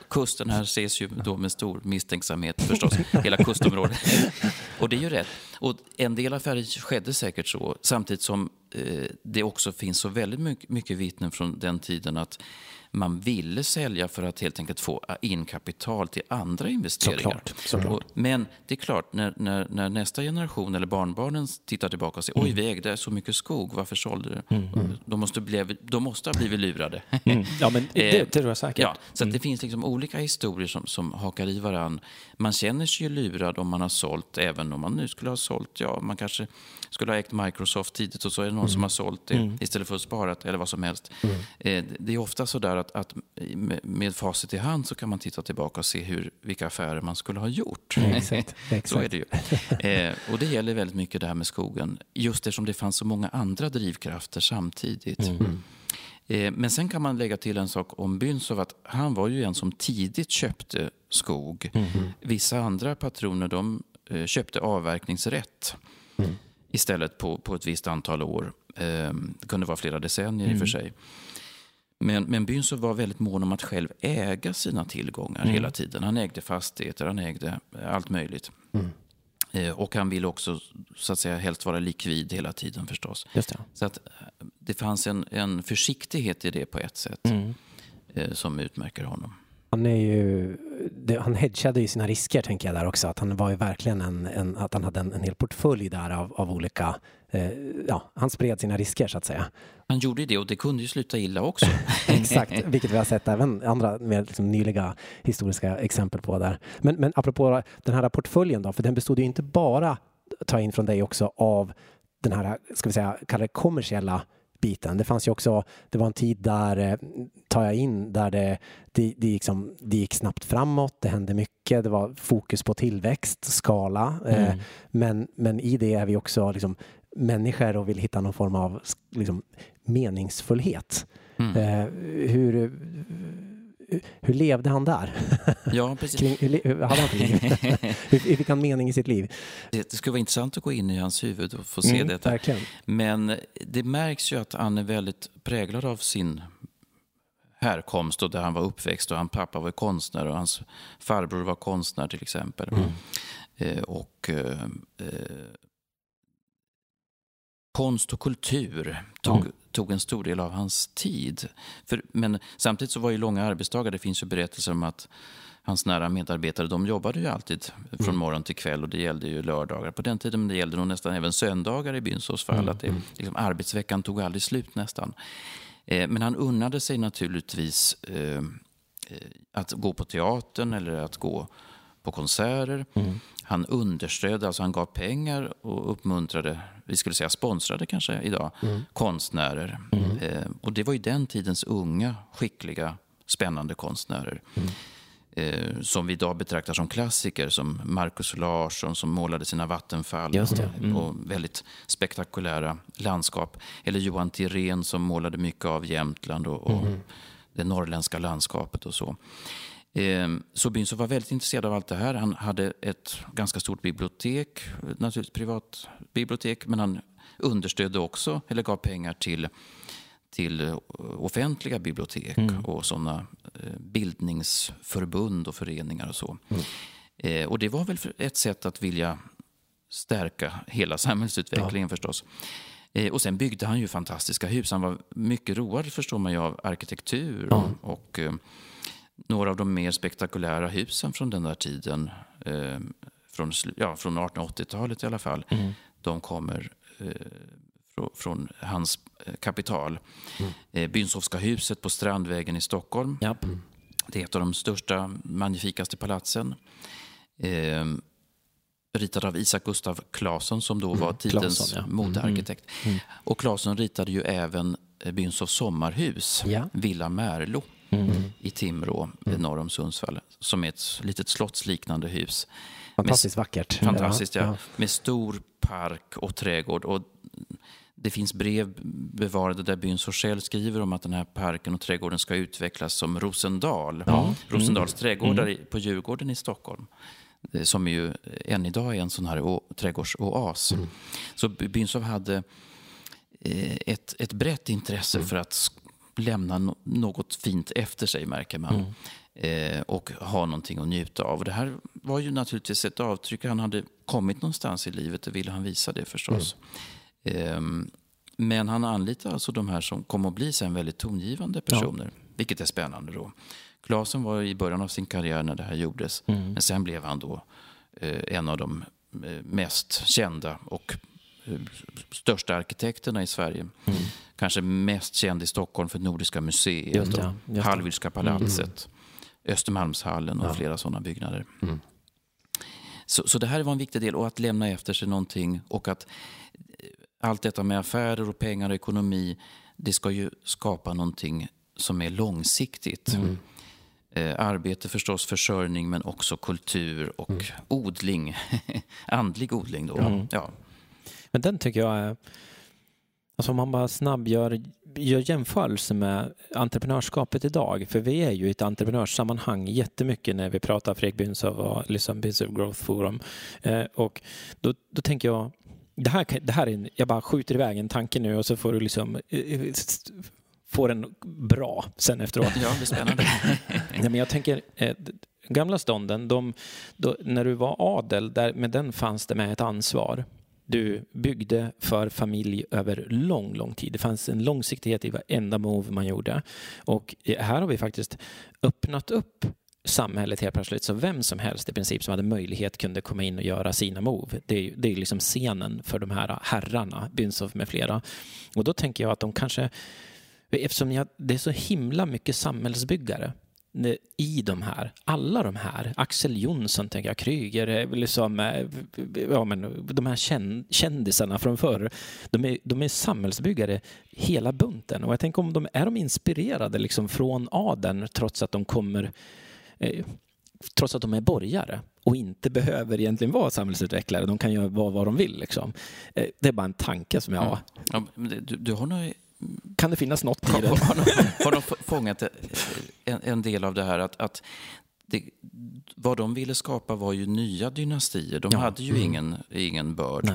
Kusten här ses ju då med stor misstänksamhet förstås, hela kustområdet. *laughs* Och det är ju rätt. Och en del affärer skedde säkert så, samtidigt som eh, det också finns så väldigt mycket, mycket vittnen från den tiden att man ville sälja för att helt enkelt få in kapital till andra investeringar. Såklart, såklart. men det är klart, när, när, när, nästa generation eller barnbarnen tittar tillbaka och säger mm. oj, vi ägde så mycket skog, varför sålde du? Mm. mm. De, måste bli, de måste ha blivit lurade. Mm. Ja, men det, det tror jag säkert. Ja, så mm. det finns liksom olika historier som, som hakar i varann. Man känner sig ju lurad om man har sålt, även om man nu skulle ha sålt, ja, man kanske skulle ha ägt Microsoft tidigt och så är det någon som har sålt det istället för att spara eller vad som helst. Eh, det är ofta så där att, att med facit i hand så kan man titta tillbaka och se hur, vilka affärer man skulle ha gjort. *laughs* Exakt, *laughs* exakt. så är det ju. Eh, och det gäller väldigt mycket det här med skogen. Just eftersom det fanns så många andra drivkrafter samtidigt. Mm. Eh, men sen kan man lägga till en sak om Bünsov, att han var ju en som tidigt köpte skog. Mm. Vissa andra patroner de köpte avverkningsrätt mm. istället på, på ett visst antal år. Eh, det kunde vara flera decennier i och för mm. sig. Men, men Bünsov var väldigt mån om att själv äga sina tillgångar mm. hela tiden. Han ägde fastigheter, han ägde allt möjligt. Mm. Eh, och han ville också så att säga, helst vara likvid hela tiden förstås. Just det. Så att eh, det fanns en, en försiktighet i det på ett sätt mm. eh, som utmärker honom. Han är ju, det, han hedgade ju sina risker tänker jag där också. Att han var ju verkligen en, en att han hade en, en hel portfölj där av, av olika, eh, ja, han spred sina risker så att säga. Han gjorde det och det kunde ju sluta illa också. *laughs* Exakt, vilket vi har sett även andra mer liksom nyliga historiska exempel på där. Men, men apropå den här portföljen då, för den bestod ju inte bara, ta in från dig också, av den här, ska vi säga, kalla det kommersiella biten. Det fanns ju också, det var en tid där, eh, tar jag in, där det, det, det, liksom, det gick snabbt framåt, det hände mycket, det var fokus på tillväxt, skala. Eh, mm. men, men i det är vi också liksom, människor och vill hitta någon form av liksom, meningsfullhet. Mm. Eh, hur, hur levde han där? *laughs* Ja, precis. Kring, hur, hade han *laughs* hur, fick han mening i sitt liv? Det skulle vara intressant att gå in i hans huvud och få se mm, detta. Verkligen. Men det märks ju att han är väldigt präglad av sin härkomst och där han var uppväxt. Och hans pappa var konstnär och hans farbror var konstnär till exempel. Mm. Eh, och eh, eh konst och kultur tog, mm. Tog en stor del av hans tid. För, men samtidigt så var ju långa arbetsdagar. Det finns ju berättelser om att hans nära medarbetare de jobbade ju alltid från mm. morgon till kväll och det gällde ju lördagar. På den tiden det gällde nog nästan även söndagar i Bünsovs fall. Mm. Att det, mm. liksom, arbetsveckan tog aldrig slut nästan. Eh, men han unnade sig naturligtvis eh, eh att gå på teatern eller att gå på konserter. Mm. Han understödde, alltså han gav pengar och uppmuntrade, vi skulle säga sponsrade kanske idag, mm. konstnärer. Mm. Eh, och det var ju den tidens unga, skickliga, spännande konstnärer. Mm. Eh, som vi idag betraktar som klassiker, som Marcus Larsson som målade sina vattenfall mm. och väldigt spektakulära landskap. Eller Johan Tirén som målade mycket av Jämtland och, och mm. det norrländska landskapet och så. Ehm, så Bynsow var väldigt intresserad av allt det här. Han hade ett ganska stort bibliotek, naturligtvis privat bibliotek, men han understödde också, eller gav pengar till, till offentliga bibliotek mm. och sådana eh, bildningsförbund och föreningar och så. Mm. Eh, och det var väl ett sätt att vilja stärka hela *laughs* samhällsutvecklingen ja. förstås. Eh, och sen byggde han ju fantastiska hus. Han var mycket road, förstår man ju, av arkitektur. Ja. Och, eh, några av de mer spektakulära husen från den där tiden, eh, från, ja, från 1880-talet i alla fall, mm. de kommer eh, från, hans eh, kapital. Mm. Eh, Bynsovska huset på Strandvägen i Stockholm. Japp. Det är ett av de största, magnifikaste palatsen. Eh, ritad av Isak Gustav Claesson som då mm. var tidens Claesson, ja. modearkitekt. Mm. mm. Och Claesson ritade ju även eh, Bynsovs sommarhus, ja. Villa Märlo mm. i Timrå mm. norr om Sundsvall. Som är ett litet slottsliknande hus. Fantastiskt med, vackert. Fantastiskt, ja. ja. Med stor park och trädgård. Och det finns brev bevarade där byn så själv skriver om att den här parken och trädgården ska utvecklas som Rosendal. Ja. Rosendals mm. trädgårdar mm. på Djurgården i Stockholm som ju än idag är en sån här trädgårdsoas. Mm. Så Bynsov hade eh, ett, ett brett intresse mm. för att lämna något fint efter sig, märker man. Mm. Eh, och ha någonting att njuta av. Och det här var ju naturligtvis ett avtryck. Han hade kommit någonstans i livet och ville han visa det förstås. Eh, men han anlitade alltså de här som kom att bli sen väldigt tongivande personer. Ja. Vilket är spännande då. Klasen var i början av sin karriär när det här gjordes. Mm. Men sen blev han då eh, en av de eh, mest kända och eh, största arkitekterna i Sverige. Mm. Kanske mest känd i Stockholm för Nordiska museet, just det, just Hallwylska palatset, mm. Östermalmshallen och ja. flera sådana byggnader. Mm. Så, så det här var en viktig del och att lämna efter sig någonting och att eh, allt detta med affärer och pengar och ekonomi, det ska ju skapa någonting som är långsiktigt. Mm. Eh, arbete förstås, försörjning men också kultur och mm. odling. *laughs* Andlig odling då. Mm. Ja. Men den tycker jag är, alltså om man bara snabb gör, jämförelse med entreprenörskapet idag, för vi är ju i ett entreprenörssammanhang jättemycket när vi pratar Fredrik Bynsov och liksom Business Growth Forum. Eh, och då, då tänker jag, det här, det här är, jag bara skjuter iväg en tanke nu och så får du liksom eh, får den bra sen efteråt. *laughs* Ja, det är spännande. *laughs* ja, men jag tänker, eh, gamla stånden, de, då, när du var adel, där, med den fanns det med ett ansvar. Du byggde för familj över lång, lång tid. Det fanns en långsiktighet i varenda move man gjorde. Och här har vi faktiskt öppnat upp samhället helt plötsligt så vem som helst i princip som hade möjlighet kunde komma in och göra sina move. Det är, det är liksom scenen för de här herrarna, Bynsof med flera. Och då tänker jag att de kanske Eftersom jag, det är så himla mycket samhällsbyggare i de här, alla de här, Axel Jonsson, tänker jag, Kryger, liksom, eh, ja, men, de här kändisarna från förr, de är, de är samhällsbyggare hela bunten. Och jag tänker om de är de inspirerade liksom från adeln trots att de kommer eh, trots att de är borgare och inte behöver egentligen vara samhällsutvecklare. De kan göra vad, vad de vill. Liksom. Eh, det är bara en tanke som jag har. Ja, du, du har nog kan det finnas något i det? Har, de, har de fångat en, en, del av det här att, att det, vad de ville skapa var ju nya dynastier. De ja. hade ju mm. ingen, ingen börd.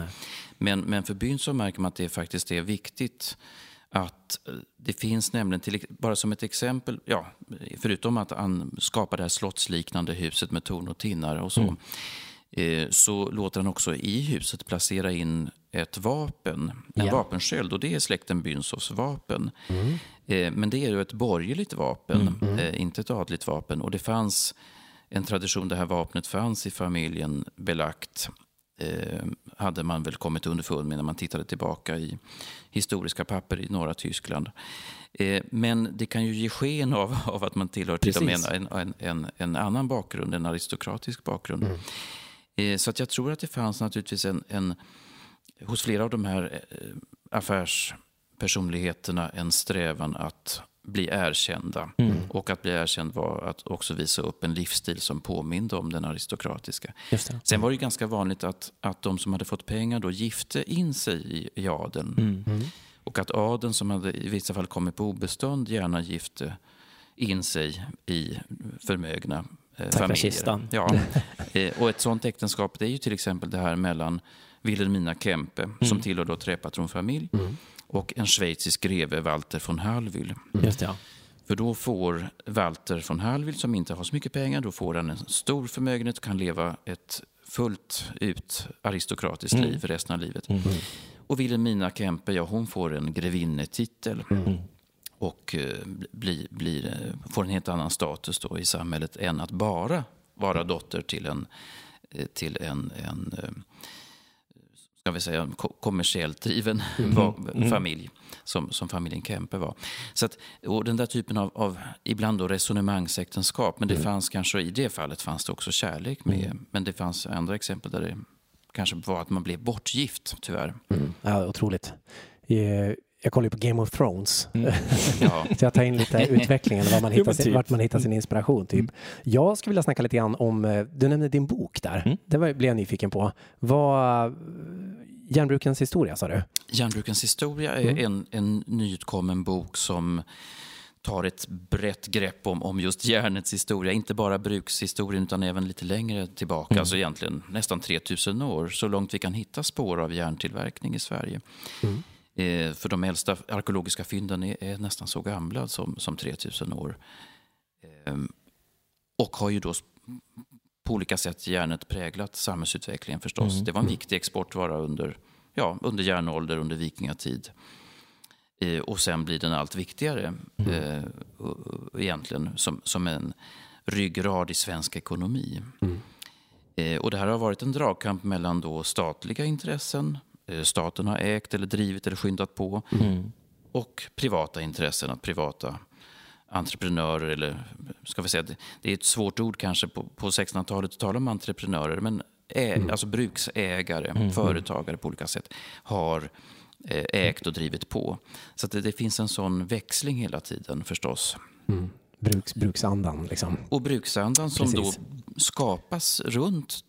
Men, men för byn så märker man att det faktiskt är viktigt att eh, det finns nämligen, till, bara som ett exempel, ja, förutom att han skapar det här slottsliknande huset med torn och tinnar och så, mm. Eh, så låter han också i huset placera in ett vapen, en ja. vapensköld och det är släkten Bynsovs vapen. Mm. Eh, men det är ju ett borgerligt vapen, mm. mm. eh, inte ett adligt vapen. Och det fanns en tradition, det här vapnet fanns i familjen belagt hade man väl kommit underfund med när man tittade tillbaka i historiska papper i norra Tyskland. Men det kan ju ge sken av, av att man tillhör till en, en, en, en, annan bakgrund, en aristokratisk bakgrund. Mm. Eh, så att jag tror att det fanns naturligtvis en, en hos flera av de här eh, affärspersonligheterna en strävan att bli erkända. Mm. Och att bli erkänd var att också visa upp en livsstil som påminde om den aristokratiska. Sen var det ganska vanligt att, att de som hade fått pengar då gifte in sig i, i adeln. Mm. Mm. Och att adeln som hade i vissa fall kommit på obestånd gärna gifte in sig i förmögna eh, Tack för familjer. kistan. Ja. *laughs* Eh, och ett sånt äktenskap det är ju till exempel det här mellan Wilhelmina Kempe, Mm. som tillhör då träpatronfamilj, och en schweizisk greve, Walter von Hallwyl. Just det, ja. För då får Walter von Hallwyl, som inte har så mycket pengar, då får han en stor förmögenhet och kan leva ett fullt ut aristokratiskt Mm. liv resten av livet. Och Wilhelmina Kempe, ja hon får en grevinnetitel. Mm. Och eh, blir, blir, eh, får en helt annan status då i samhället än att bara vara dotter till en, eh, till en, en ska vi säga, ko- kommersiellt driven *laughs* va- familj som, som familjen Kempe var. Så att, och den där typen av, av ibland då resonemangsäktenskap, men det fanns kanske i det fallet fanns det också kärlek med. Men det fanns andra exempel där det kanske var att man blev bortgift, tyvärr. Ja, otroligt. Jag kollar ju på Game of Thrones. *laughs* Ja. Så jag tar in lite utvecklingen, var man Jo, hittar sin, typ. vart man hittar sin inspiration. Typ. Jag skulle vilja snacka lite grann om, eh, du nämnde din bok där. Mm. Det var, blev jag nyfiken på. Vad, järnbrukens historia sa du? Järnbrukens historia är en, en nyutkommen bok som tar ett brett grepp om, om just järnets historia. Inte bara brukshistorien utan även lite längre tillbaka, alltså egentligen nästan 3000 år. Så långt vi kan hitta spår av järntillverkning i Sverige. Eh, för de äldsta arkeologiska fynden är, nästan så gamla som, som 3000 år. Eh, och har ju då på olika sätt järnet präglat samhällsutvecklingen förstås. Det var en viktig exportvara under, ja, under järnålder, under vikingatid. Eh, och sen blir den allt viktigare eh, och- och egentligen som, som en ryggrad i svensk ekonomi. Eh, och det här har varit en dragkamp mellan då statliga intressen, eh, staten har ägt eller drivit eller skyndat på, och privata intressen, att privata entreprenörer eller ska vi säga, det- är ett svårt ord kanske på, på 1600-talet att tala om entreprenörer, men ä, alltså bruksägare, företagare på olika sätt har eh, ägt och drivit på. Så det, det finns en sån växling hela tiden förstås. Bruks, bruksandan liksom. Och bruksandan som Precis. då skapas runt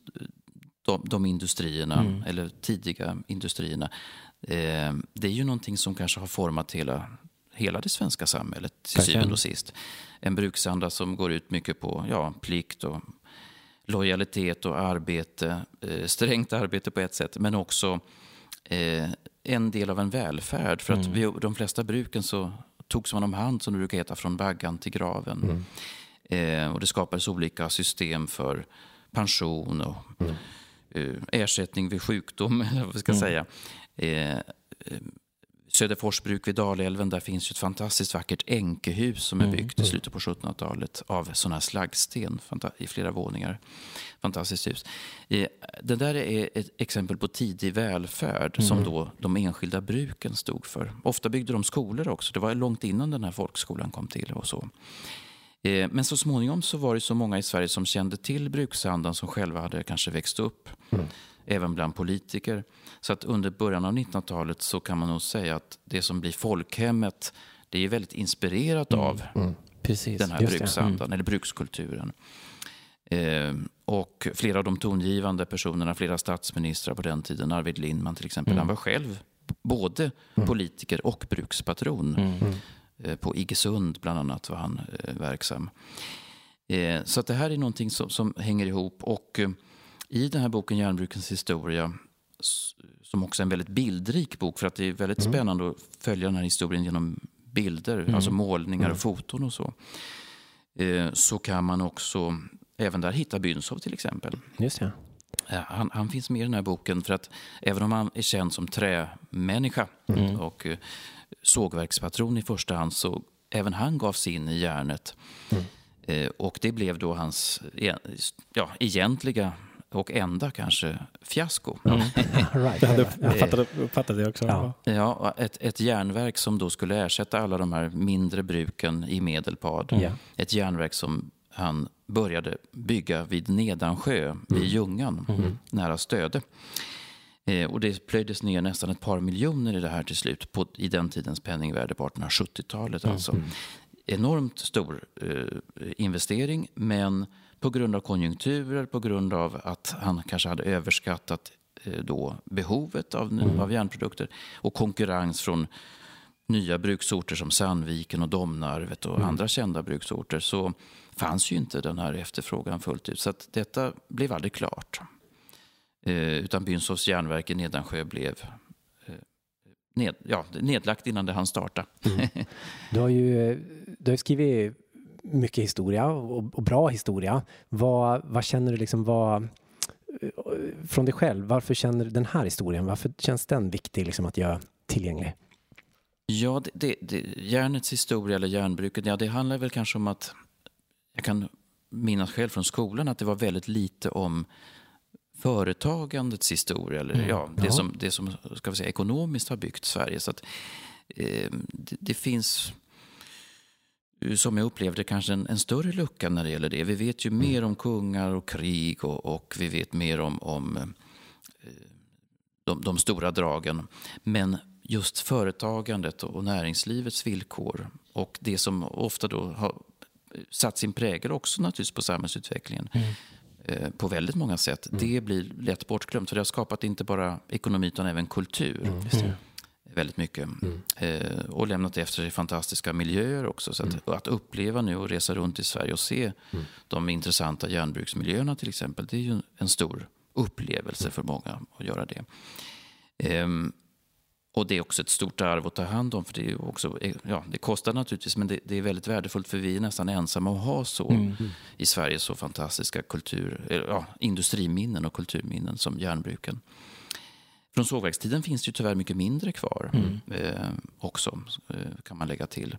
de, de industrierna, eller tidiga industrierna, eh, det är ju någonting som kanske har format hela, hela det svenska samhället till syvende och sist. En bruksanda som går ut mycket på ja, plikt och lojalitet och arbete, eh, strängt arbete på ett sätt, men också eh, en del av en välfärd. För att vid de flesta bruken så togs man om hand, som det brukar heta, från vaggan till graven. Eh, och det skapades olika system för pension och eh, ersättning vid sjukdom, *laughs* eller vad vi ska säga. Eh, eh, Söderfors bruk vid Dalälven, där finns ju ett fantastiskt vackert änkehus som är byggt i slutet på 1700-talet av sån här slaggsten i flera våningar. Fantastiskt hus. Eh, Det där är ett exempel på tidig välfärd som då de enskilda bruken stod för. Ofta byggde de skolor också. Det var långt innan den här folkskolan kom till och så. Eh, Men så småningom så var det så många i Sverige som kände till bruksandan som själva hade kanske växt upp. Även bland politiker. Så att under början av 1900-talet så kan man nog säga att det som blir folkhemmet det är väldigt inspirerat av Precis. den här Just bruksandan, eller brukskulturen. Eh, och flera av de tongivande personerna, flera statsministrar på den tiden, Arvid Lindman till exempel, han var själv både politiker och brukspatron. Eh, på Iggesund bland annat var han eh, verksam. Eh, så att det här är någonting som, som hänger ihop. Och i den här boken Järnbrukens historia, som också är en väldigt bildrik bok, för att det är väldigt spännande att följa den här historien genom bilder, alltså målningar och foton och så. Så kan man också även där hitta Bynshov till exempel. Just. Ja, Han, han finns med i den här boken för att även om han är känd som trämänniska och eh, sågverkspatron i första hand så även han gav sig in i järnet. Eh, och det blev då hans ja, egentliga och enda kanske fiasko. *laughs* Right. Jag, hade, jag fattade, det också. Ja. Ja, ett, ett järnverk som då skulle ersätta alla de här mindre bruken i Medelpad. Ja. Ett järnverk som han började bygga vid Nedansjö, vid Ljungan, nära Stöde. Eh, och det plöjdes ner nästan ett par miljoner i det här till slut, på, i den tidens penningvärde på 1870-talet. Alltså. Enormt stor eh, investering, men på grund av konjunkturer, på grund av att han kanske hade överskattat eh, då behovet av, av järnprodukter och konkurrens från nya bruksorter som Sandviken och Domnarvet och mm. andra kända bruksorter så fanns ju inte den här efterfrågan fullt ut. Så detta blev aldrig klart. Eh, utan Bynshovs järnverk i Nedansjö blev eh, ned, ja, nedlagt innan det hann starta. Mm. *laughs* Du har ju du har skrivit mycket historia och, och bra historia. Vad, vad känner du liksom, vad, från dig själv, varför känner du den här historien, varför känns den viktig liksom, att göra tillgänglig? Ja, det, det, det, järnets historia eller järnbruket, ja, det handlar väl kanske om att jag kan minnas själv från skolan att det var väldigt lite om företagandets historia, eller mm. ja, det, ja. Som, det som ska vi säga, ekonomiskt har byggt Sverige. Så att, eh, det, det, finns, som jag upplevde kanske en, en, större lucka när det gäller det. Vi vet ju mm. mer om kungar och krig och, och vi vet mer om, om eh, de, de, stora dragen. Men just företagandet och näringslivets villkor och det som ofta då har satt sin prägel också naturligtvis på samhällsutvecklingen mm. Eh, på väldigt många sätt. Mm. Det blir lätt bortglömt för det har skapat inte bara ekonomi utan även kultur. Mm. Väldigt mycket. Mm. Eh, och lämnat efter sig fantastiska miljöer också. Så att, mm. att, uppleva nu och resa runt i Sverige och se mm. de intressanta järnbruksmiljöerna till exempel. Det är ju en stor upplevelse för många att göra det. Um, och det är också ett stort arv att ta hand om. För det, är också, ja, det kostar naturligtvis, men det, det är väldigt värdefullt för vi är nästan ensamma att ha så mm. i Sverige så fantastiska kultur, ja, industriminnen och kulturminnen som järnbruken. Från sågverkstiden finns det ju tyvärr mycket mindre kvar mm. eh, också, eh, kan man lägga till.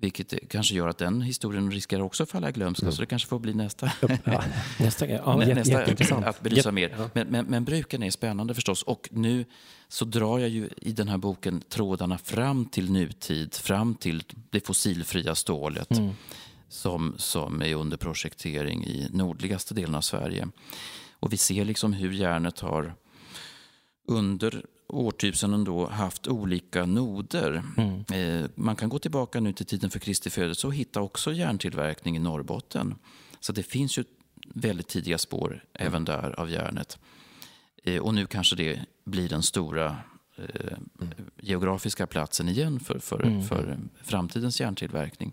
Vilket kanske gör att den historien riskerar också att falla i glömska. Mm. Så det kanske får bli nästa, ja, nästa, *laughs* ja, nästa att belysa mer. Ja. Men, men, men, bruken är spännande förstås. Och nu så drar jag ju i den här boken trådarna fram till nutid. Fram till det fossilfria stålet. Mm. Som, som är under projektering i nordligaste delen av Sverige. Och vi ser liksom hur järnet har under årtusenden då haft olika noder. Mm. Eh, man kan gå tillbaka nu till tiden för Kristi födelse och hitta också järntillverkning i Norrbotten. Så det finns ju väldigt tidiga spår mm. även där av järnet. Eh, och nu kanske det blir den stora eh, mm. geografiska platsen igen för, för, mm. för framtidens järntillverkning.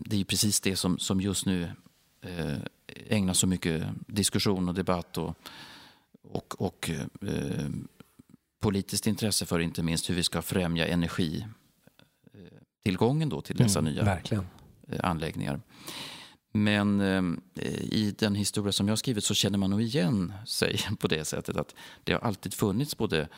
Det är precis det som, som just nu ägnas så mycket diskussion och debatt och och, och eh, politiskt intresse för inte minst hur vi ska främja energitillgången då till dessa mm, nya verkligen. Eh, anläggningar. Men eh, i den historia som jag har skrivit så känner man nog igen sig *laughs* på det sättet att det har alltid funnits både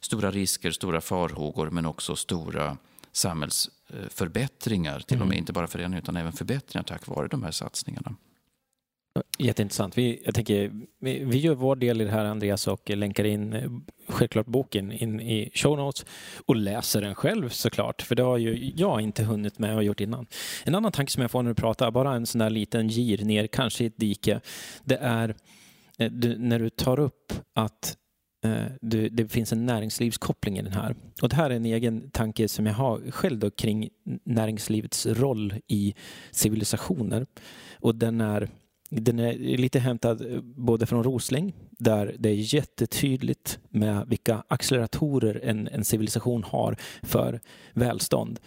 stora risker, stora farhågor men också stora samhällsförbättringar, till och med mm. inte bara förändringar utan även förbättringar tack vare de här satsningarna. Jätteintressant. Vi, jag tänker, vi, vi, gör vår del i det här Andreas och länkar in eh, självklart boken in i show notes och läser den själv såklart. För det har ju jag inte hunnit med och gjort innan. En annan tanke som jag får när du pratar, bara en sån där liten gir ner, kanske i ett dike. Det är eh, du, när du tar upp att eh, du, det finns en näringslivskoppling i den här. Och det här är en egen tanke som jag har själv då kring näringslivets roll i civilisationer. Och den är den är lite hämtad eh, både från Rosling, där det är jättetydligt med vilka acceleratorer en, en civilisation har för välstånd.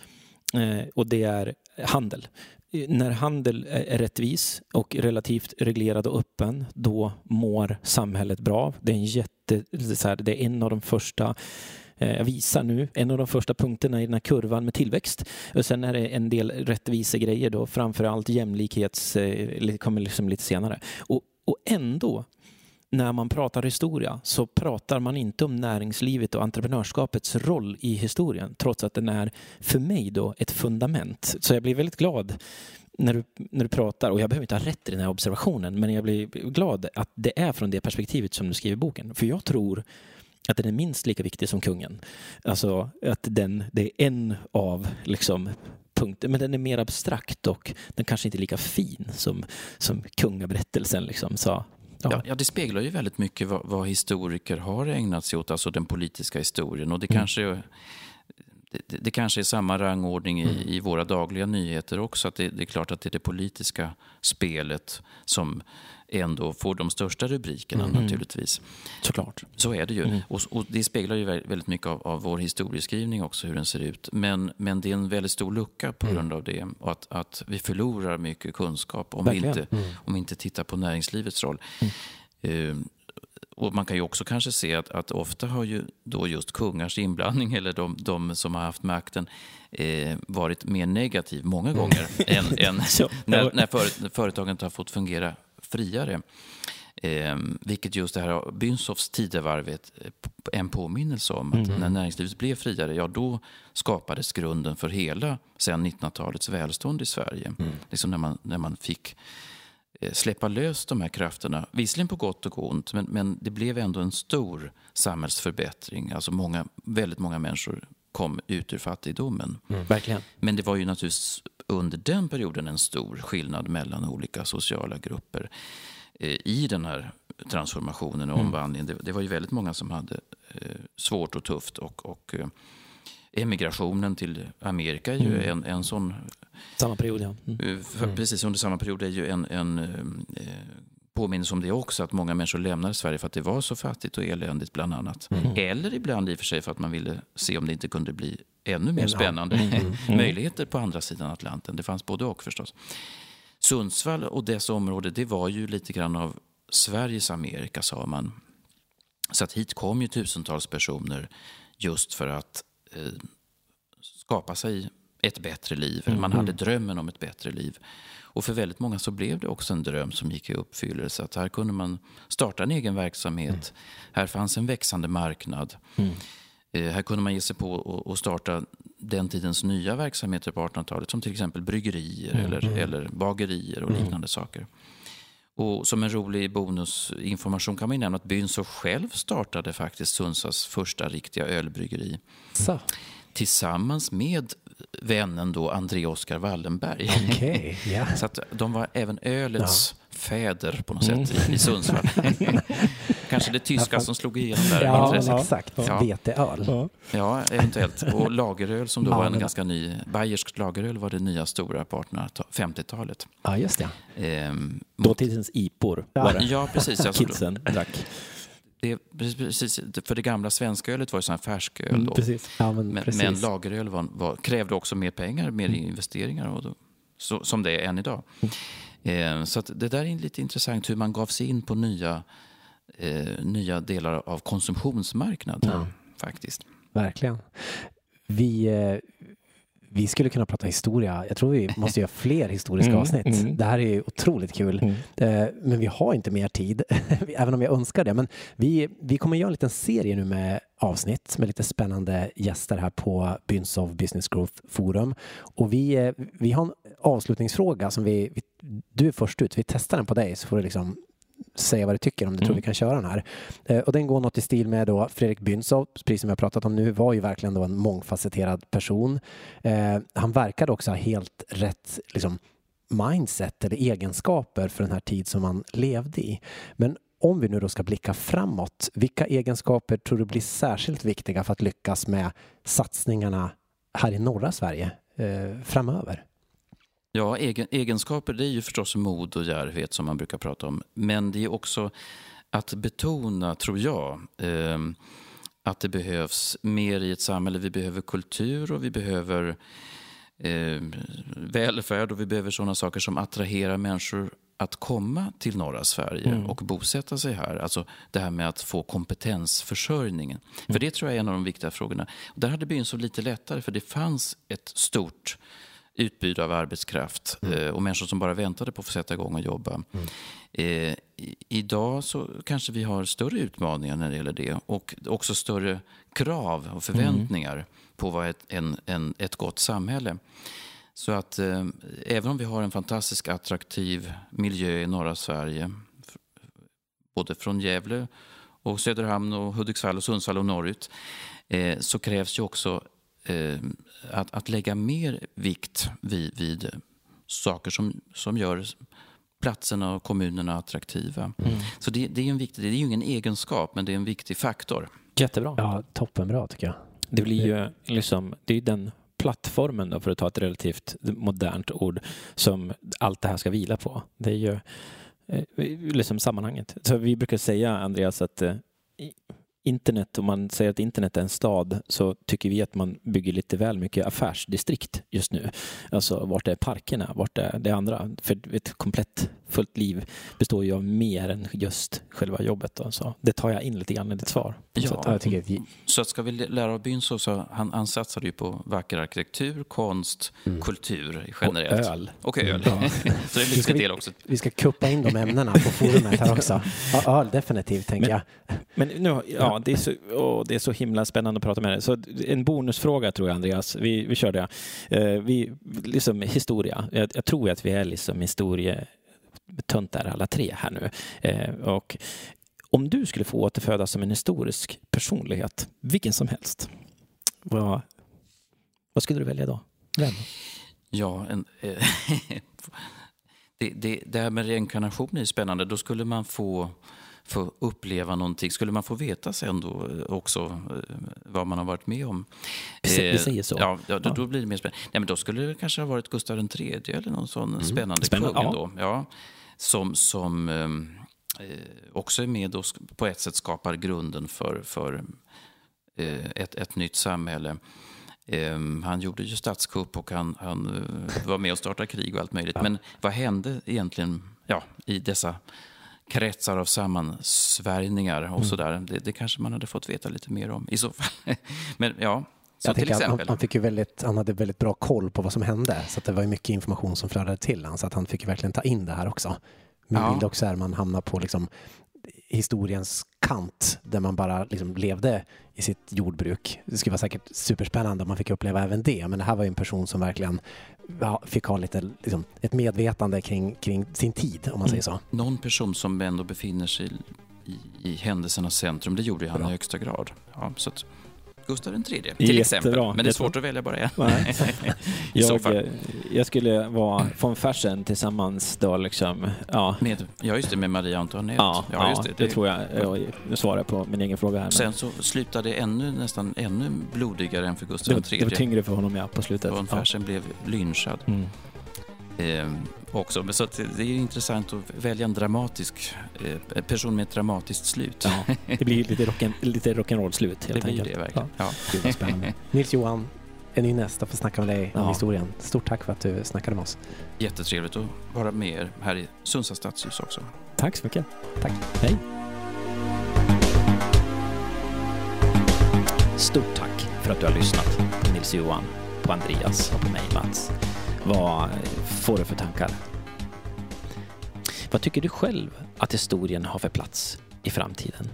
Eh, och det är handel. Eh, när handel är rättvis och relativt reglerad och öppen, då mår samhället bra. Det är en, jätte, det är en av de första Eh, jag visar nu en av de första punkterna i den här kurvan med tillväxt. Och sen är det en del rättvisegrejer då, framförallt jämlikhets, eh, det kommer liksom lite senare. Och, och ändå när man pratar historia så pratar man inte om näringslivet och entreprenörskapets roll i historien trots att den är för mig då ett fundament. Så jag blir väldigt glad när du, när du pratar, och jag behöver inte ha rätt i den här observationen, men jag blir glad att det är från det perspektivet som du skriver boken. För jag tror att den är minst lika viktig som kungen. Alltså att den, det är en av liksom punkter, men den är mer abstrakt och den kanske inte är lika fin som, som kungaberättelsen. Liksom. Så, ja. Ja, det speglar ju väldigt mycket vad, vad, historiker har ägnat sig åt, alltså den politiska historien. Och det mm. kanske det, det, kanske är samma rangordning i, mm. i våra dagliga nyheter också. Att det, det, är klart att det är det politiska spelet som ändå får de största rubrikerna mm. naturligtvis. Såklart. Så är det ju. Mm. Och, och, det speglar ju väldigt mycket av, av, vår historieskrivning också, hur den ser ut. Men, men det är en väldigt stor lucka på mm. grund av det. Och att, att vi förlorar mycket kunskap om vi, inte, mm. om vi inte tittar på näringslivets roll. Uh, och man kan ju också kanske se att, att ofta har ju då just kungars inblandning *laughs* eller de, de som har haft makten eh, varit mer negativ många gånger *laughs* än, än när, när för, företaget har fått fungera friare. Eh, vilket just det här Bynsoffs tidevarv är en påminnelse om. Att mm. När näringslivet blev friare, ja då skapades grunden för hela sen 1900-talets välstånd i Sverige. Mm. Liksom när, man, när man fick eh, släppa lös de här krafterna. Visserligen på gott och ont, men, men det blev ändå en stor samhällsförbättring. Alltså många, väldigt många människor kom ut ur fattigdomen. Mm. Verkligen. Men det var ju naturligtvis under den perioden en stor skillnad mellan olika sociala grupper eh, i den här transformationen och mm. omvandlingen. Det, det, var ju väldigt många som hade eh, svårt och tufft. Och, och eh, emigrationen till Amerika är ju mm. en, en sån... Samma period, ja. Mm. För, precis under samma period är ju en, en eh, påminnelse om det också, att många människor lämnade Sverige för att det var så fattigt och eländigt bland annat. Mm. Eller ibland i och för sig för att man ville se om det inte kunde bli ännu mer spännande mm. mm. mm. *laughs* möjligheter på andra sidan Atlanten. Det fanns både och förstås. Sundsvall och dess område, det var ju lite grann av Sveriges Amerika sa man. Så att hit kom ju tusentals personer just för att eh, skapa sig ett bättre liv. Mm. Man hade drömmen om ett bättre liv. Och för väldigt många så blev det också en dröm som gick i uppfyllelse. Att här kunde man starta en egen verksamhet. Mm. Här fanns en växande marknad. Mm. Eh, här kunde man ge sig på och starta den tidens nya verksamheter på 1800-talet. Som till exempel bryggerier mm. eller, mm. eller bagerier och mm. liknande saker. Och som en rolig bonusinformation kan man nämna att Bynso själv startade faktiskt Sundsvalls första riktiga ölbryggeri. Så. Tillsammans med vännen då André Oskar Wallenberg. Okay, yeah. *laughs* Så att de var även ölets ja. fäder på något sätt mm. i, Sundsvall. *laughs* Kanske det tyska som slog igenom där. Ja, exakt. Ja. Veteöl. Ja. ja, eventuellt. Och lageröl som då var en ganska ny, Bayersk lageröl var det nya stora på 1850-talet. Ja, just det. Ehm, Dåtidens IPor ja. ja, precis. Alltså, *laughs* Kidsen drack det, precis, för det gamla svenskölet var ju sån här färsköl. Mm, då. Mm, ja, men, men, men, lageröl var, var, krävde också mer pengar, mer mm. investeringar. Och då, så, som det är än idag. Mm. Eh, så det där är lite intressant hur man gav sig in på nya, eh, nya delar av konsumtionsmarknaden. faktiskt. Verkligen. Vi, eh, vi skulle kunna prata historia. Jag tror vi måste göra fler historiska *laughs* mm, avsnitt. Mm. Det här är otroligt kul. Mm. Eh, men vi har inte mer tid, *laughs* även om jag önskar det. Men vi, vi kommer göra en liten serie nu med avsnitt med lite spännande gäster här på Bynsov Business Growth Forum. Och vi, eh, vi har en avslutningsfråga som vi, vi du är först ut. Vi testar den på dig så får du liksom säga vad du tycker om du mm. tror vi kan köra den här. Eh, och den går något i stil med då Fredrik Bünsov, precis som jag pratat om nu, var ju verkligen då en mångfacetterad person. Eh, han verkade också ha helt rätt liksom, mindset eller egenskaper för den här tid som han levde i. Men om vi nu då ska blicka framåt, vilka egenskaper tror du blir särskilt viktiga för att lyckas med satsningarna här i norra Sverige eh, framöver? Ja, egen, egenskaper det är ju förstås mod och djärvhet som man brukar prata om. Men det är också att betona, tror jag, eh, att det behövs mer i ett samhälle. Vi behöver kultur och vi behöver eh, välfärd och vi behöver sådana saker som attraherar människor att komma till norra Sverige mm. och bosätta sig här. Alltså det här med att få kompetensförsörjningen. Mm. För det tror jag är en av de viktiga frågorna. Och där hade byn så lite lättare för det fanns ett stort utbud av arbetskraft mm. Eh, och människor som bara väntade på att få sätta igång och jobba. Mm. Eh, idag så kanske vi har större utmaningar när det gäller det och också större krav och förväntningar mm. på vad ett, en, en, ett gott samhälle. Så att eh, även om vi har en fantastisk attraktiv miljö i norra Sverige, både från Gävle och Söderhamn och Hudiksvall och Sundsvall och norrut, eh, så krävs ju också att, att lägga mer vikt vid, vid saker som, som gör platserna och kommunerna attraktiva. Mm. Så det, det, är en viktig, det är ju ingen egenskap, men det är en viktig faktor. Jättebra. Ja, toppenbra tycker jag. Det blir ju liksom, det är ju den plattformen då, för att ta ett relativt modernt ord, som allt det här ska vila på. Det är ju eh, liksom sammanhanget. Så vi brukar säga, Andreas, att eh, internet, om man säger att internet är en stad så tycker vi att man bygger lite väl mycket affärsdistrikt just nu. Alltså vart är parkerna, vart är det andra? För ett komplett fullt liv består ju av mer än just själva jobbet. Då. Så det tar jag in lite grann i ditt svar. Ja, så att, jag tycker vi... så att ska vi lära av byn så, så han, han satsade ju på vacker arkitektur, konst, Mm. kultur generellt. Och öl. Och öl. Ja. *laughs* så det är en ska vi- del också. Vi ska kuppa in de ämnena på forumet här också. Ja, öl definitivt, tänker Men- jag. Men nu, ja, det är, så, åh, det är så himla spännande att prata med dig. Så en bonusfråga tror jag, Andreas. Vi, vi kör det. Eh, vi, liksom historia. Jag, jag tror att vi är liksom historietöntar alla tre här nu. Eh, och om du skulle få återfödas som en historisk personlighet, vilken som helst, vad, vad skulle du välja då? Vem? Ja, en, eh, *laughs* det, det, det här med reinkarnation är spännande. Då skulle man få, få uppleva någonting. Skulle man få veta sen då eh, också eh, vad man har varit med om. Vi sä- vi Eh, säger så. Ja, då, då blir det mer spännande. Nej, men då skulle det kanske ha varit Gustav III eller någon sån spännande, Spännande, kung ja. då. Ja, som som ehm, eh, också är med och på ett sätt skapar grunden för, för eh, ett, ett nytt samhälle. Ehm, han gjorde ju statskupp och han, han eh, var med och startade krig och allt möjligt. Men vad hände egentligen ja, i dessa kretsar av sammansvärjningar och sådär? Det, det kanske man hade fått veta lite mer om i så fall. *laughs* Men ja, så Jag till att han, exempel. han, fick ju väldigt, han hade väldigt bra koll på vad som hände. Så det var mycket information som flödade till honom. Så att han fick verkligen ta in det här också. Min Ja. bild också är att man hamnar på liksom historiens kant där man bara liksom levde i sitt jordbruk. Det skulle vara säkert superspännande om man fick uppleva även det. Men det här var ju en person som verkligen fick ha lite liksom, ett medvetande kring, kring sin tid, om man säger så. Någon person som ändå befinner sig i, i händelsernas centrum, det gjorde ju han Bra. i högsta grad. Ja, så att Gustav III, till Jättebra, exempel. Men det är svårt att välja bara en. *laughs* Jag, jag skulle vara von Fersen tillsammans då liksom. Ja, Med, ja, just det, med Maria Antoinette. ja, ja, just det, tror jag. Jag svarar på min egen fråga här. men Sen så slutade det ännu, nästan ännu blodigare än för det, Gustav var, det var III. tyngre för honom ja, på slutet. Von Ja. Fersen blev lynchad. Mm. Eh, också. Så att det är intressant att välja en dramatisk eh, person med ett dramatiskt slut. Ja, det blir lite, rock'n, lite rock'n'roll-slut helt det blir enkelt. det verkligen. Ja. Gud vad spännande. *laughs* Nils Johan, en ny nästa får snacka med dig om Ja. historien. Stort tack för att du snackade med oss. Jättetrevligt att vara med er här i Sundsvalls stadshus också. Tack så mycket. Tack. Hej. Stort tack för att du har lyssnat på Nils Johan, på Andreas och på mig Mats. Vad får du för tankar? Vad tycker du själv att historien har för plats i framtiden?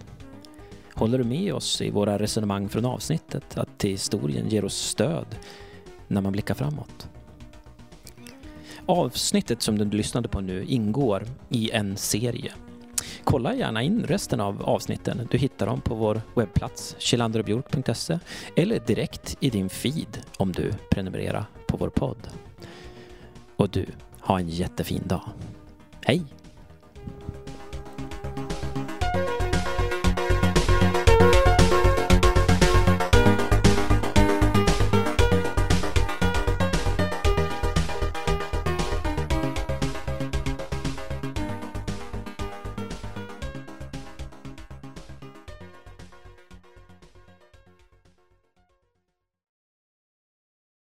Håller du med oss i våra resonemang från avsnittet att historien ger oss stöd när man blickar framåt? Avsnittet som du lyssnade på nu ingår i en serie. Kolla gärna in resten av avsnitten. Du hittar dem på vår webbplats kjellanderochbjork.se eller direkt i din feed om du prenumererar på vår podd. Och du, ha en jättefin dag. Hej!